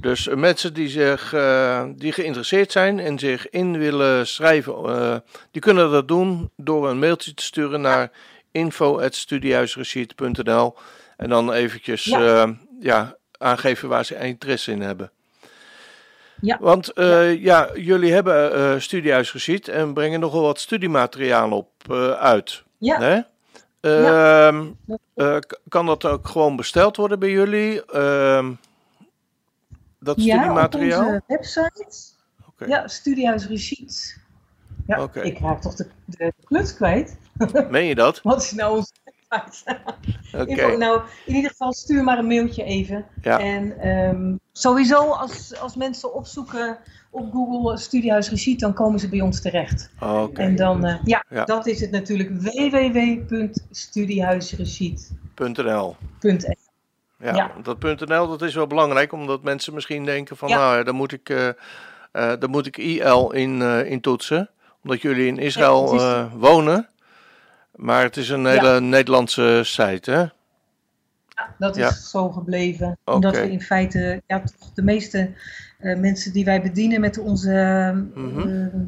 dus mensen die, zich, eh, die geïnteresseerd zijn en zich in willen schrijven, eh, die kunnen dat doen door een mailtje te sturen naar info.studiehuisreceipt.nl En dan eventjes Ja. ja. ja, aangeven waar ze interesse in hebben. Ja. Want eh, ja. jullie hebben eh studiehuis en brengen nogal wat studiemateriaal op eh, uit. Ja, Hè? Ehm, eh, kan dat ook gewoon besteld worden bij jullie? Ehm, dat ja op studiemateriaal? onze website. Ja, Studiehuis Reciet. Ja, Oké. ik raak toch de, de kluts kwijt. Meen je dat? Wat is nou onze website? Nou, in ieder geval stuur maar een mailtje even. Ja. En ehm, sowieso, als, als mensen opzoeken op Google Studiehuis Reciet, dan komen ze bij ons terecht. Oké. En dan, eh, ja, Ja. dat is het natuurlijk www.studiehuisreciet.nl .nl. Ja, Ja. dat .nl dat is wel belangrijk, omdat mensen misschien denken van, Ja. nou, ja, dan moet ik, dan moet ik IL in, in toetsen, omdat jullie in Israël is- wonen. Maar het is een hele Nederlandse site, hè? Dat is Ja. zo gebleven. Omdat we in feite ja, toch de meeste eh, mensen die wij bedienen met onze Mhm. eh,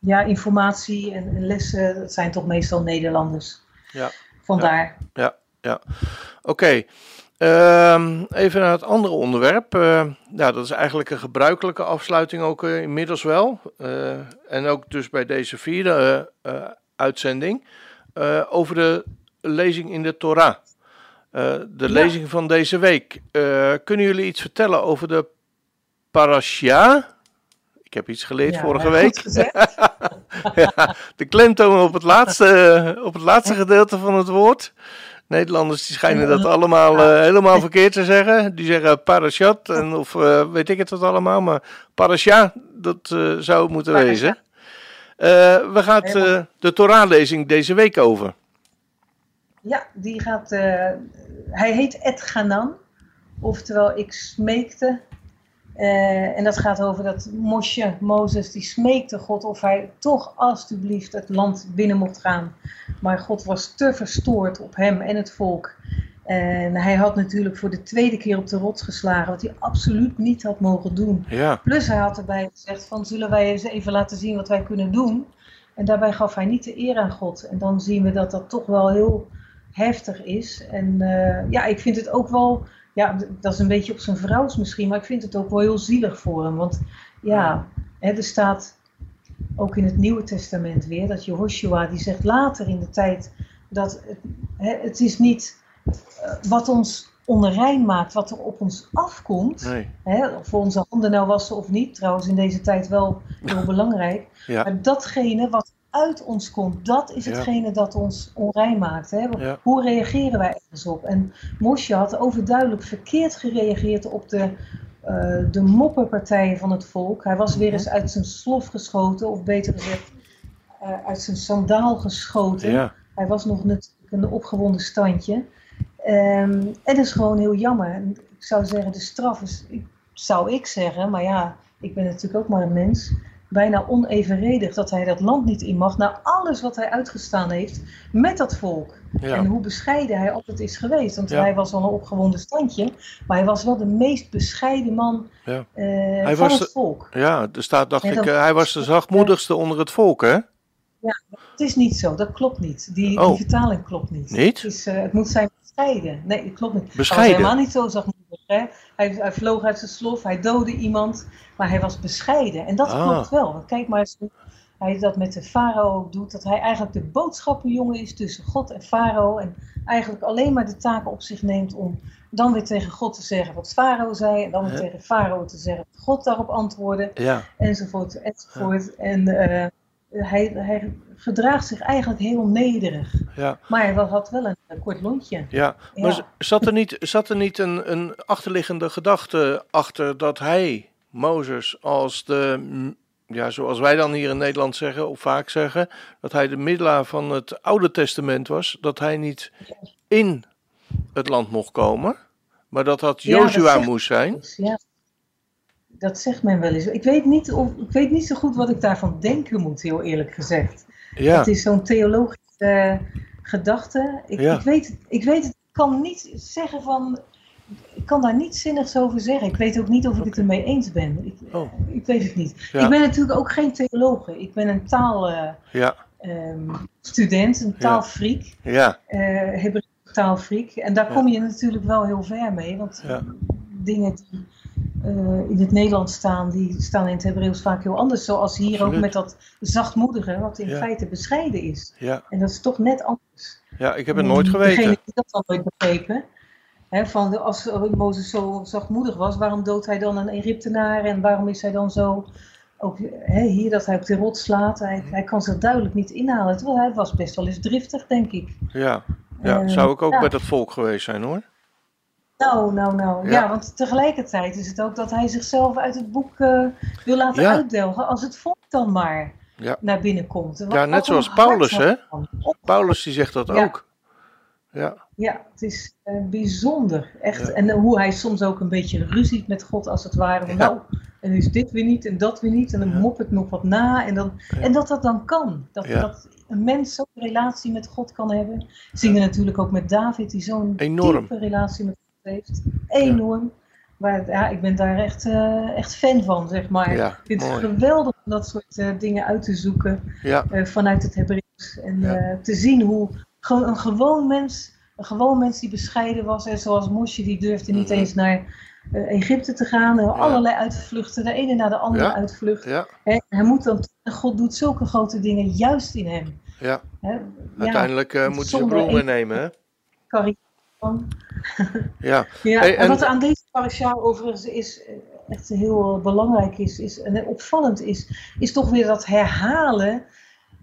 ja, informatie en, en lessen, dat zijn toch meestal Nederlanders. Ja. Vandaar. Oké, ehm, even naar het andere onderwerp. Eh, ja, dat is eigenlijk een gebruikelijke afsluiting ook inmiddels wel. En ook dus bij deze vierde uitzending. Eh, over de lezing in de Torah. Eh, de Ja. lezing van deze week. Eh, kunnen jullie iets vertellen over de parasha? Ik heb iets geleerd Ja, vorige week. ja, de klemtoon op het laatste, op het laatste gedeelte van het woord. Nederlanders die schijnen dat allemaal helemaal verkeerd te zeggen. Die zeggen parashat en of weet ik het wat allemaal. Maar parasha, dat zou het moeten wezen. Eh, we gaan eh, de Torah-lezing deze week over. Ja, die gaat. eh, hij heet Et Ganan, oftewel ik smeekte. En dat gaat over dat Mosje, Mozes, die smeekte God of hij toch alstublieft het land binnen mocht gaan. Maar God was te verstoord op hem en het volk. En hij had natuurlijk voor de tweede keer op de rots geslagen, wat hij absoluut niet had mogen doen. Ja, Plus hij had erbij gezegd van zullen wij eens even laten zien wat wij kunnen doen. En daarbij gaf hij niet de eer aan God. En dan zien we dat dat toch wel heel heftig is. En eh, ja, ik vind het ook wel, ja, dat is een beetje op zijn vrouws misschien, maar ik vind het ook wel heel zielig voor hem. Want ja, hè, er staat ook in het Nieuwe Testament weer dat Jehoshua die zegt later in de tijd dat het, hè, het is niet wat ons onrein maakt, wat er op ons afkomt. nee. Hè, of we onze handen nou wassen of niet, trouwens in deze tijd wel heel belangrijk. Ja, Maar datgene wat uit ons komt, dat is Ja. hetgene dat ons onrein maakt. Hè? Ja. Hoe reageren wij ergens op? En Mosje had overduidelijk verkeerd gereageerd op de, eh, de moppenpartijen van het volk. Hij was weer eens uit zijn slof geschoten, of beter gezegd, eh, uit zijn sandaal geschoten. Hij was nog natuurlijk een opgewonden standje. Ehm, en dat is gewoon heel jammer. Ik zou zeggen, de straf is, zou ik zeggen, maar ja, ik ben natuurlijk ook maar een mens, bijna onevenredig dat hij dat land niet in mag, na alles wat hij uitgestaan heeft met dat volk. En ja, hoe bescheiden hij altijd is geweest. Want Ja. hij was al een opgewonden standje, maar hij was wel de meest bescheiden man Ja. eh, Hij van was het de- volk. ja. Er staat, dacht Ja, ik, eh, hij was de zachtmoedigste onder het volk, hè? Het is niet zo, dat klopt niet. Die, Oh. die vertaling klopt niet. Niet? Het, is, eh, het moet zijn bescheiden. Nee, dat klopt niet. Bescheiden? Hij was helemaal niet zo? Hij, hij vloog uit zijn slof, hij doodde iemand, maar hij was bescheiden. En dat Ah. klopt wel. Want kijk maar eens hoe hij dat met de farao doet. Dat hij eigenlijk de boodschappenjongen is tussen God en farao. En eigenlijk alleen maar de taken op zich neemt om dan weer tegen God te zeggen wat farao zei. En dan weer Ja. tegen farao te zeggen wat God daarop antwoordde Ja, enzovoort, enzovoort. En eh, hij, hij gedraagt zich eigenlijk heel nederig. ja. Maar hij had wel een, eh, kort lontje. Ja, maar zat er niet, zat er niet een, een achterliggende gedachte achter dat hij, Mozes, als de, mm, ja, zoals wij dan hier in Nederland zeggen, of vaak zeggen, dat hij de middelaar van het Oude Testament was, dat hij niet in het land mocht komen, maar dat dat Ja, dat Joshua moest zijn? Ja, dat zegt men wel eens. Ik weet, niet of, ik weet niet zo goed wat ik daarvan denken moet, heel eerlijk gezegd. Ja, Het is zo'n theologische eh, gedachte. Ik, Ja. ik, weet, het- ik weet het, ik kan niet zeggen van... Ik kan daar niets zinnigs over zeggen. Ik weet ook niet of ik het ermee eens ben. Ik, Oh. ik weet het niet. Ja. Ik ben natuurlijk ook geen theologe. Ik ben een taalstudent, ja, een taalfreak. ja, eh Hebreeuwse taalfreak. En daar kom je natuurlijk wel heel ver mee. Want Ja. dingen die eh, in het Nederlands staan, die staan in het Hebreeuws vaak heel anders. Zoals hier Absoluut. ook met dat zachtmoedige, wat in Ja. feite bescheiden is. Ja, En dat is toch net anders. ja ik heb het nooit geweten. Degene die dat dan nooit begrepen. Hè, van als Mozes zo zachtmoedig was, waarom doodt hij dan een Egyptenaar en waarom is hij dan zo. Ook hè, hier dat hij op de rot slaat, hij, Mhm. hij kan zich duidelijk niet inhalen. Terwijl hij was best wel eens driftig, denk ik. Ja, ja. Eh, zou ik ook ja. met dat volk geweest zijn hoor. Nou, nou, nou. Ja. Want tegelijkertijd is het ook dat hij zichzelf uit het boek eh, wil laten Ja. uitdelgen als het volk dan maar Ja. naar binnen komt. En Ja, wat- net wat zoals Paulus, hè? Paulus die zegt dat ook. Ja, Ja, het is eh, bijzonder. Echt. En eh, hoe hij soms ook een beetje ruziet met God als het ware. Nou, en is dit weer niet en dat weer niet. En dan Ja. moppert nog wat na. En, dan, en dat dat dan kan. Dat, dat een mens zo'n relatie met God kan hebben. Zingen natuurlijk ook met David, die zo'n diepe relatie met God heeft. Enorm. Maar ja, ik ben daar echt, eh, echt fan van, zeg maar. Ja, ik vind het geweldig om dat soort eh, dingen uit te zoeken ja, eh, vanuit het Hebreeuws. En Ja. te zien hoe gewoon een gewoon mens, een gewoon mens die bescheiden was, en zoals Mosje, die durfde niet Mhm. eens naar Egypte te gaan. Er allerlei uitvluchten, de ene na de andere Ja. uitvlucht. ja, Hè, hij moet dan, God doet zulke grote dingen juist in hem. ja. Hè, ja, Uiteindelijk moeten ze zonder broer een- meenemen, hè? Ja, Ja, Hey, en, en- wat aan deze parasha overigens is, eh, echt heel eh, belangrijk is, is en opvallend is, is toch weer dat herhalen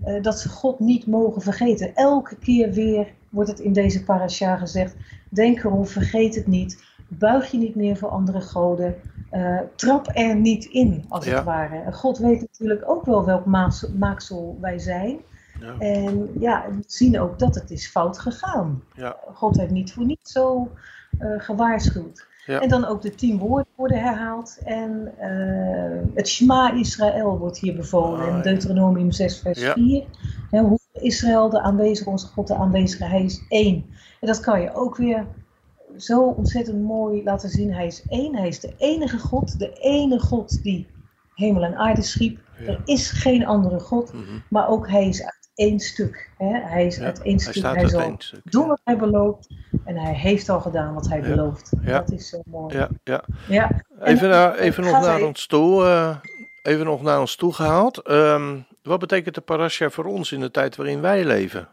eh, dat ze God niet mogen vergeten. Elke keer weer wordt het in deze parasha gezegd, denk erom, vergeet het niet, buig je niet neer voor andere goden, eh, trap er niet in, als Ja. het ware. God weet natuurlijk ook wel welk maaksel, maaksel wij zijn. Ja, En ja, we zien ook dat het is fout gegaan. ja, God heeft niet voor niets zo eh, gewaarschuwd. Ja. En dan ook de tien woorden worden herhaald. En eh, het Shema Israël wordt hier bevolen Ah, in ja. Deuteronomium 6 vers Ja. 4. Hè, hoe Israël, de aanwezige, onze God, de aanwezige, hij is één. En dat kan je ook weer zo ontzettend mooi laten zien. Hij is één, hij is de enige God. De ene God die hemel en aarde schiep. Ja. Er is geen andere God. mhm. Maar ook hij is uit één stuk. Hè? Hij is Ja, uit één Hij stuk. staat Hij zal één stuk. doen wat hij belooft. En hij heeft al gedaan wat hij Ja. belooft. Ja. Dat is zo mooi. Ja, ja. Ja. Even, En- naar, even nog naar hij- ons toe, eh, even nog naar ons toe gehaald. Ehm, wat betekent de parasha voor ons in de tijd waarin wij leven?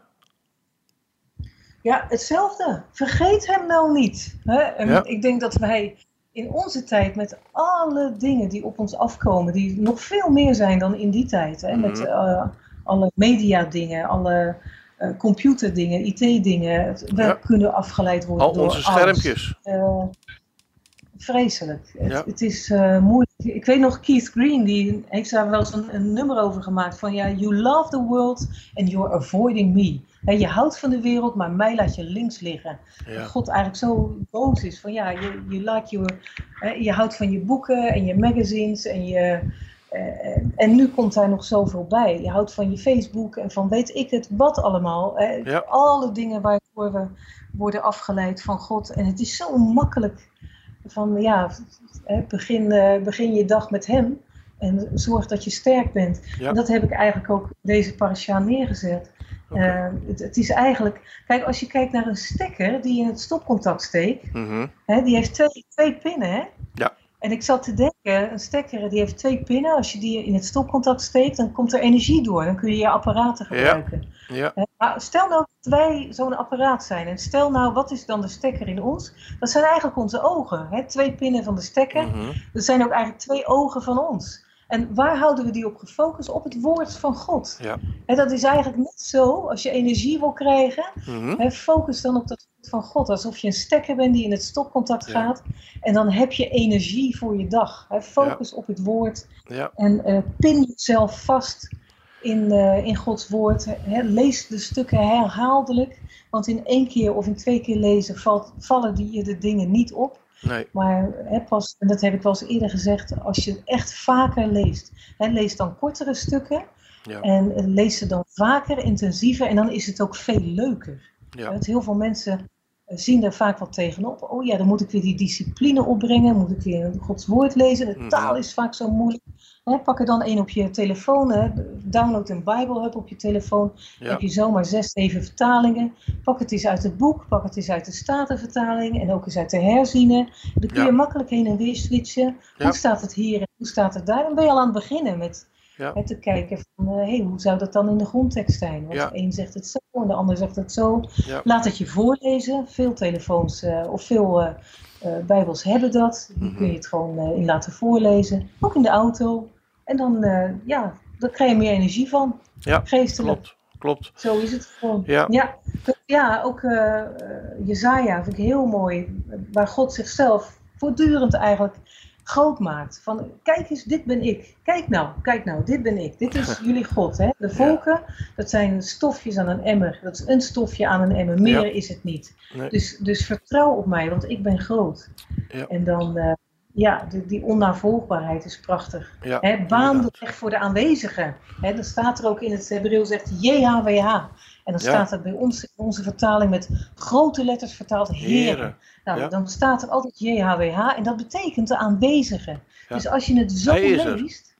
Ja, hetzelfde. Vergeet hem nou niet. Hè? Ik denk dat wij in onze tijd met alle dingen die op ons afkomen, die nog veel meer zijn dan in die tijd. Hè? Met Mhm. Alle mediadingen, alle eh, computerdingen, IT-dingen. We Ja. kunnen afgeleid worden Al door onze schermpjes. Eh, vreselijk. Het, Ja. het is eh, moeilijk. Ik weet nog, Keith Green, die heeft daar wel eens een, een nummer over gemaakt. Van ja, you love the world and you're avoiding me. Je houdt van de wereld, maar mij laat je links liggen. Ja, Dat God eigenlijk zo boos is. Van ja, je, je, like your, je houdt van je boeken en je magazines en je... eh, en nu komt daar nog zoveel bij. Je houdt van je Facebook en van weet ik het wat allemaal. hè. Ja. Alle dingen waardoor we worden afgeleid van God. En het is zo makkelijk van ja, begin, eh, begin je dag met Hem. En zorg dat je sterk bent. Ja. En dat heb ik eigenlijk ook deze parasha neergezet. Eh, het, het is eigenlijk, kijk, als je kijkt naar een stekker die je in het stopcontact steekt, Mhm. hè, die heeft twee, twee pinnen. Hè? Ja. En ik zat te denken, een stekker die heeft twee pinnen. Als je die in het stopcontact steekt, dan komt er energie door. Dan kun je je apparaten Ja. gebruiken. Ja, Hè, Maar stel nou dat wij zo'n apparaat zijn. En stel nou, wat is dan de stekker in ons? Dat zijn eigenlijk onze ogen. Hè? Twee pinnen van de stekker. mhm. Dat zijn ook eigenlijk twee ogen van ons. En waar houden we die op gefocust? Op het woord van God. Ja. En dat is eigenlijk net zo, als je energie wil krijgen, hè, focus dan op dat van God. Alsof je een stekker bent die in het stopcontact Ja. gaat. En dan heb je energie voor je dag. Hè. Focus op het woord ja, en eh, pin jezelf vast in, eh, in Gods woord. Hè. Lees de stukken herhaaldelijk. Want in één keer of in twee keer lezen valt, vallen die je de dingen niet op. nee, Maar hè, pas, en dat heb ik wel eens eerder gezegd, als je het echt vaker leest, hè, lees dan kortere stukken ja, en eh, lees ze dan vaker, intensiever en dan is het ook veel leuker. ja, heel veel mensen eh, zien daar vaak wat tegenop. Oh ja, dan moet ik weer die discipline opbrengen, moet ik weer Gods woord lezen. De Mhm. taal is vaak zo moeilijk. Hè, pak er dan één op je telefoon, hè. download een Bible Hub op je telefoon. Ja. heb je zomaar zes, zeven vertalingen. Pak het eens uit het boek, pak het eens uit de Statenvertaling en ook eens uit de herzienen. Dan kun Ja. je makkelijk heen en weer switchen. Ja. Hoe staat het hier en hoe staat het daar? Dan ben je al aan het beginnen met Ja. hè, te kijken van, eh, hey, hoe zou dat dan in de grondtekst zijn? Want Ja. de een zegt het zo en de ander zegt het zo. Ja. Laat het je voorlezen. Veel telefoons eh, of veel eh, bijbels hebben dat. Die Mhm. kun je het gewoon in laten voorlezen. Ook in de auto. En dan, ja, daar krijg je meer energie van. Ja, Geestelijk. Klopt, klopt. Zo is het gewoon. Ja. Ja, ja ook Jezaja vind ik heel mooi. Waar God zichzelf voortdurend eigenlijk groot maakt. Van kijk eens, dit ben ik. Kijk nou, kijk nou, dit ben ik. Dit is jullie God. Hè? De volken, dat zijn stofjes aan een emmer. Dat is een stofje aan een emmer. Meer Ja. is het niet. Nee. Dus, dus vertrouw op mij, want ik ben groot. Ja. En dan, eh, ja, die, die onnavolgbaarheid is prachtig. Ja, Hè, baan de weg voor de aanwezigen. Hè, dan staat er ook in het Hebreeuws zegt JHWH. En dan Ja. staat er bij ons in onze vertaling met grote letters vertaald heren. Heren. Nou, ja. dan staat er altijd JHWH en dat betekent de aanwezigen. Ja. Dus als je het zo leest,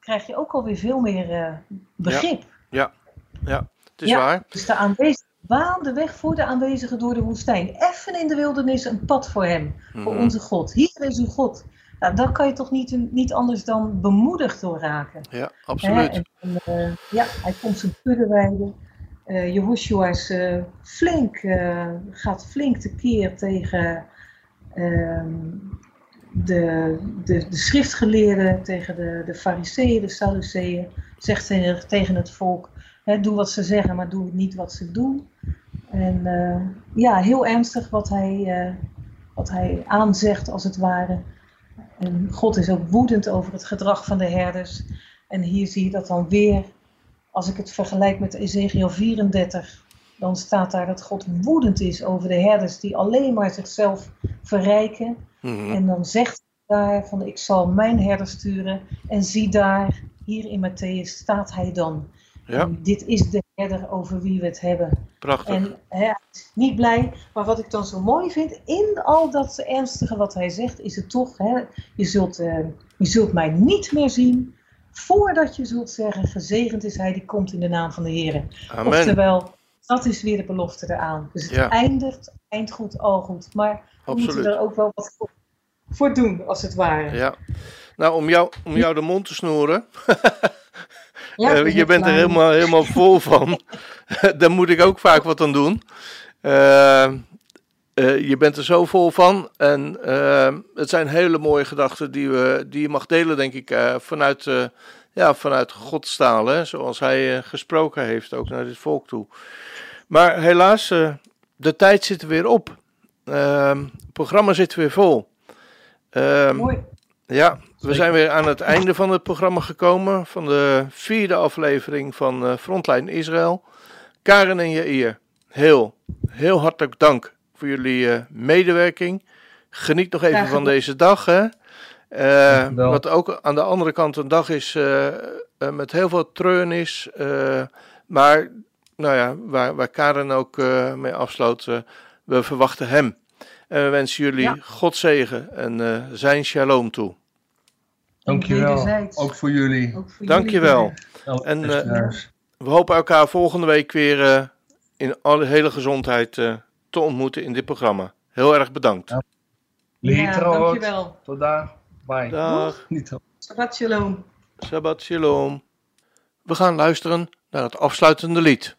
krijg je ook alweer veel meer eh, begrip. Het is Ja. waar. Dus de aanwezigen baan de weg voor de aanwezigen door de woestijn. Effen in de wildernis een pad voor hem, voor Mhm. onze God. Hier is uw God. Nou, daar kan je toch niet, niet anders dan bemoedigd door raken. Ja, Hè, absoluut. en, en, eh, ja, hij komt zijn kudde wijden. Eh Jehoshua eh, flink, eh, gaat flink tekeer tegen ehm, de, de, de schriftgeleerden, tegen de, de fariseeën, de sadduceeën. Zegt tegen, het volk, hè, doe wat ze zeggen, maar doe niet wat ze doen. En ja, heel ernstig wat hij, wat hij aanzegt als het ware. En God is ook woedend over het gedrag van de herders. En hier zie je dat dan weer, als ik het vergelijk met Ezekiel 34, dan staat daar dat God woedend is over de herders die alleen maar zichzelf verrijken. Mhm. En dan zegt hij daar van ik zal mijn herder sturen. En zie daar, hier in Matthäus staat hij dan. Ja, dit is de herder over wie we het hebben. prachtig. En hij is niet blij, maar wat ik dan zo mooi vind, in al dat ernstige wat hij zegt, is het toch, hè, je, zult, eh, je zult mij niet meer zien voordat je zult zeggen, gezegend is hij die komt in de naam van de Heer. Amen. Oftewel, dat is weer de belofte eraan. Dus het Ja. eindigt, eind goed, al goed. Maar we moeten er ook wel wat voor, voor doen, als het ware. Ja. Nou, om jou, om jou de mond te snoeren. Ja, Eh, je bent er helemaal, helemaal vol van. Daar moet ik ook vaak wat aan doen. Eh, eh, je bent er zo vol van. En eh, het zijn hele mooie gedachten die, we, die je mag delen, denk ik, eh, vanuit, ja, vanuit Gods taal. Hè, zoals hij gesproken heeft, ook naar dit volk toe. Maar helaas, de tijd zit er weer op. Eh, het programma zit weer vol. Eh, Mooi. ja, we zijn weer aan het einde van het programma gekomen. Van de vierde aflevering van Frontline Israël. Karen en Jair, heel, heel hartelijk dank voor jullie eh, medewerking. Geniet nog even van deze dag. Hè? Eh, wat ook aan de andere kant een dag is eh, met heel veel treurnis. eh, maar nou ja, waar, waar Karen ook eh, mee afsloot, we verwachten hem. En we wensen jullie Ja. God zegen en eh, zijn shalom toe. Dankjewel. Ook voor jullie. Ook voor Dankjewel. jullie. En, eh. We hopen elkaar volgende week weer eh, in alle hele gezondheid eh, te ontmoeten in dit programma. Heel erg bedankt. Ja. Ja, Lietroot. dankjewel. Tot daar. Bye. Dag. Shabbat shalom. Shabbat shalom. We gaan luisteren naar het afsluitende lied.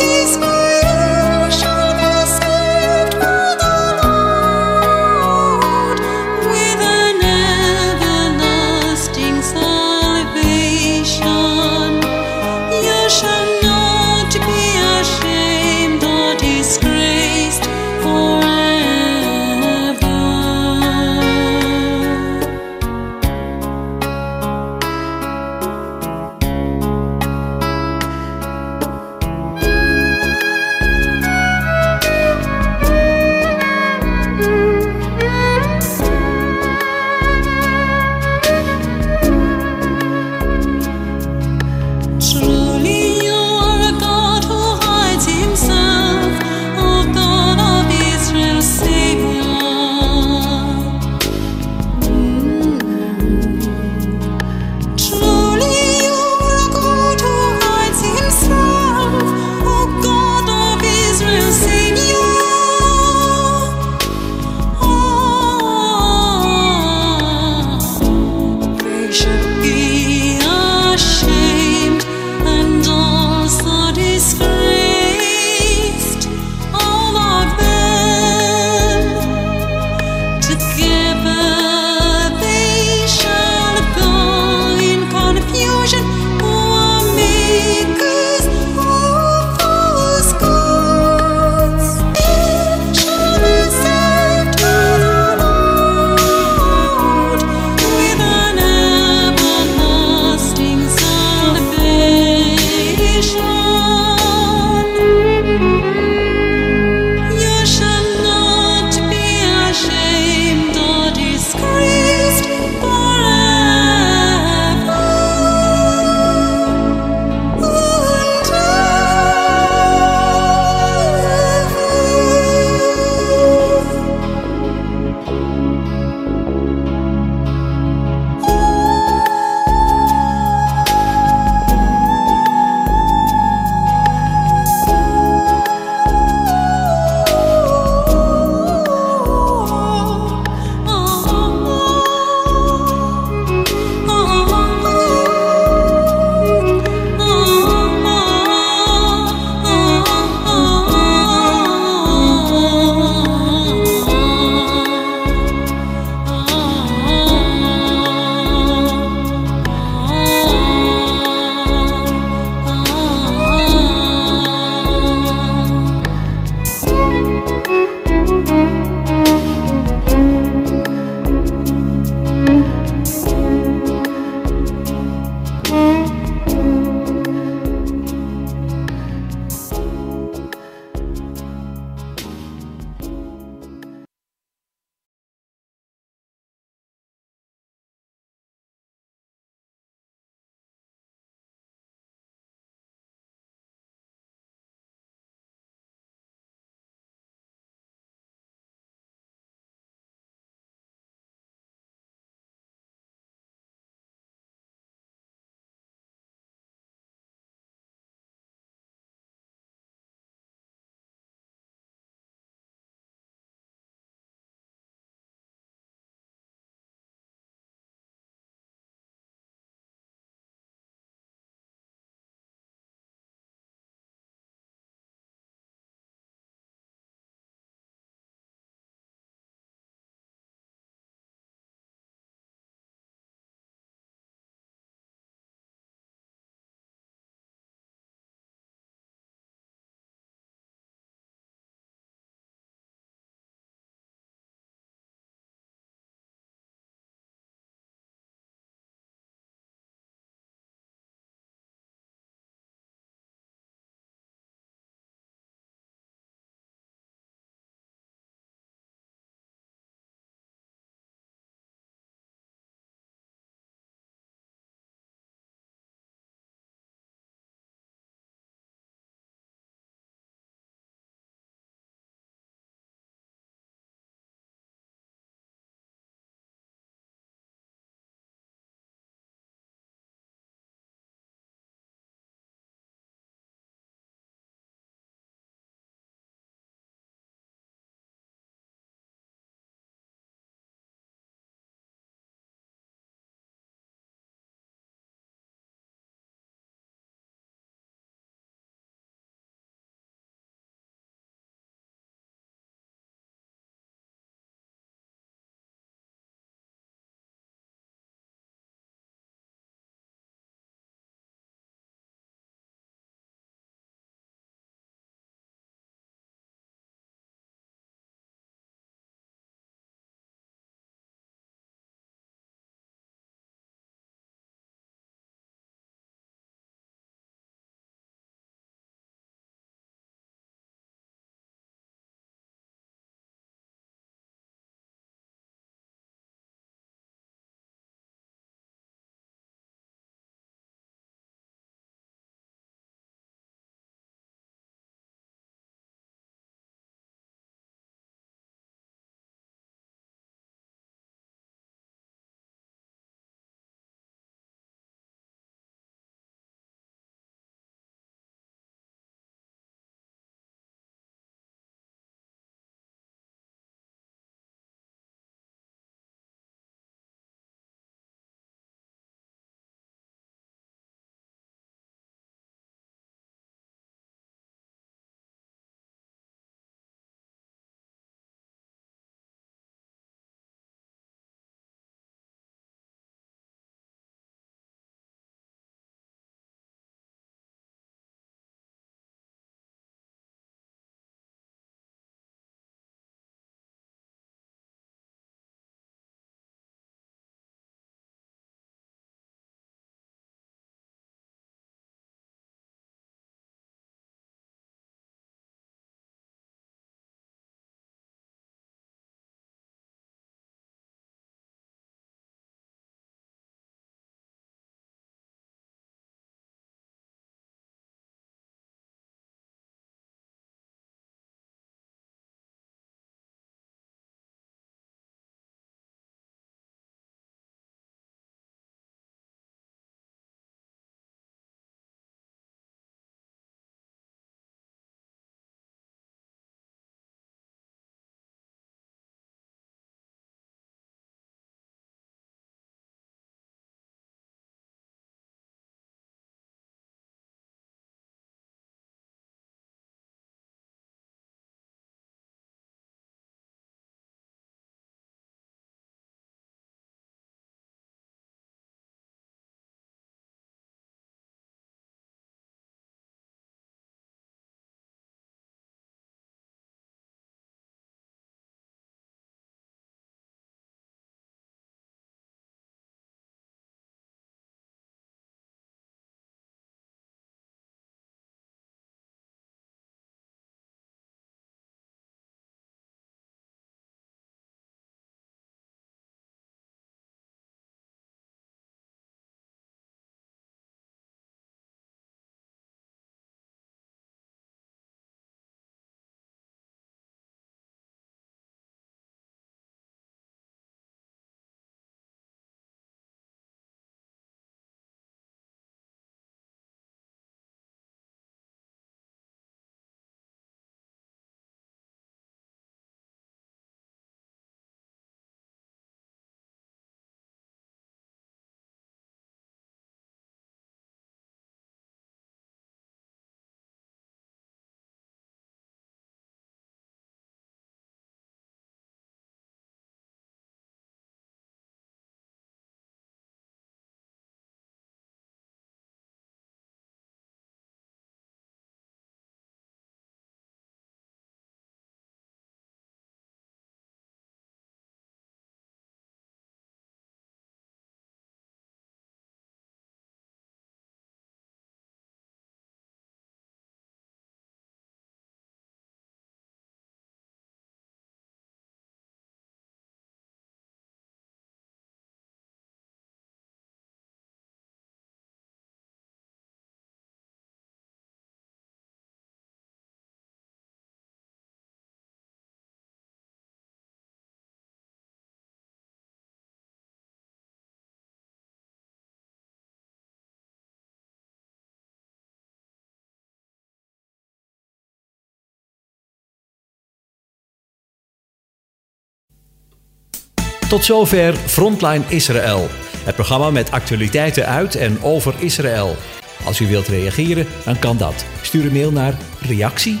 Tot zover Frontline Israël. Het programma met actualiteiten uit en over Israël. Als u wilt reageren, dan kan dat. Stuur een mail naar reactie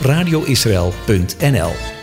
radioisrael.nl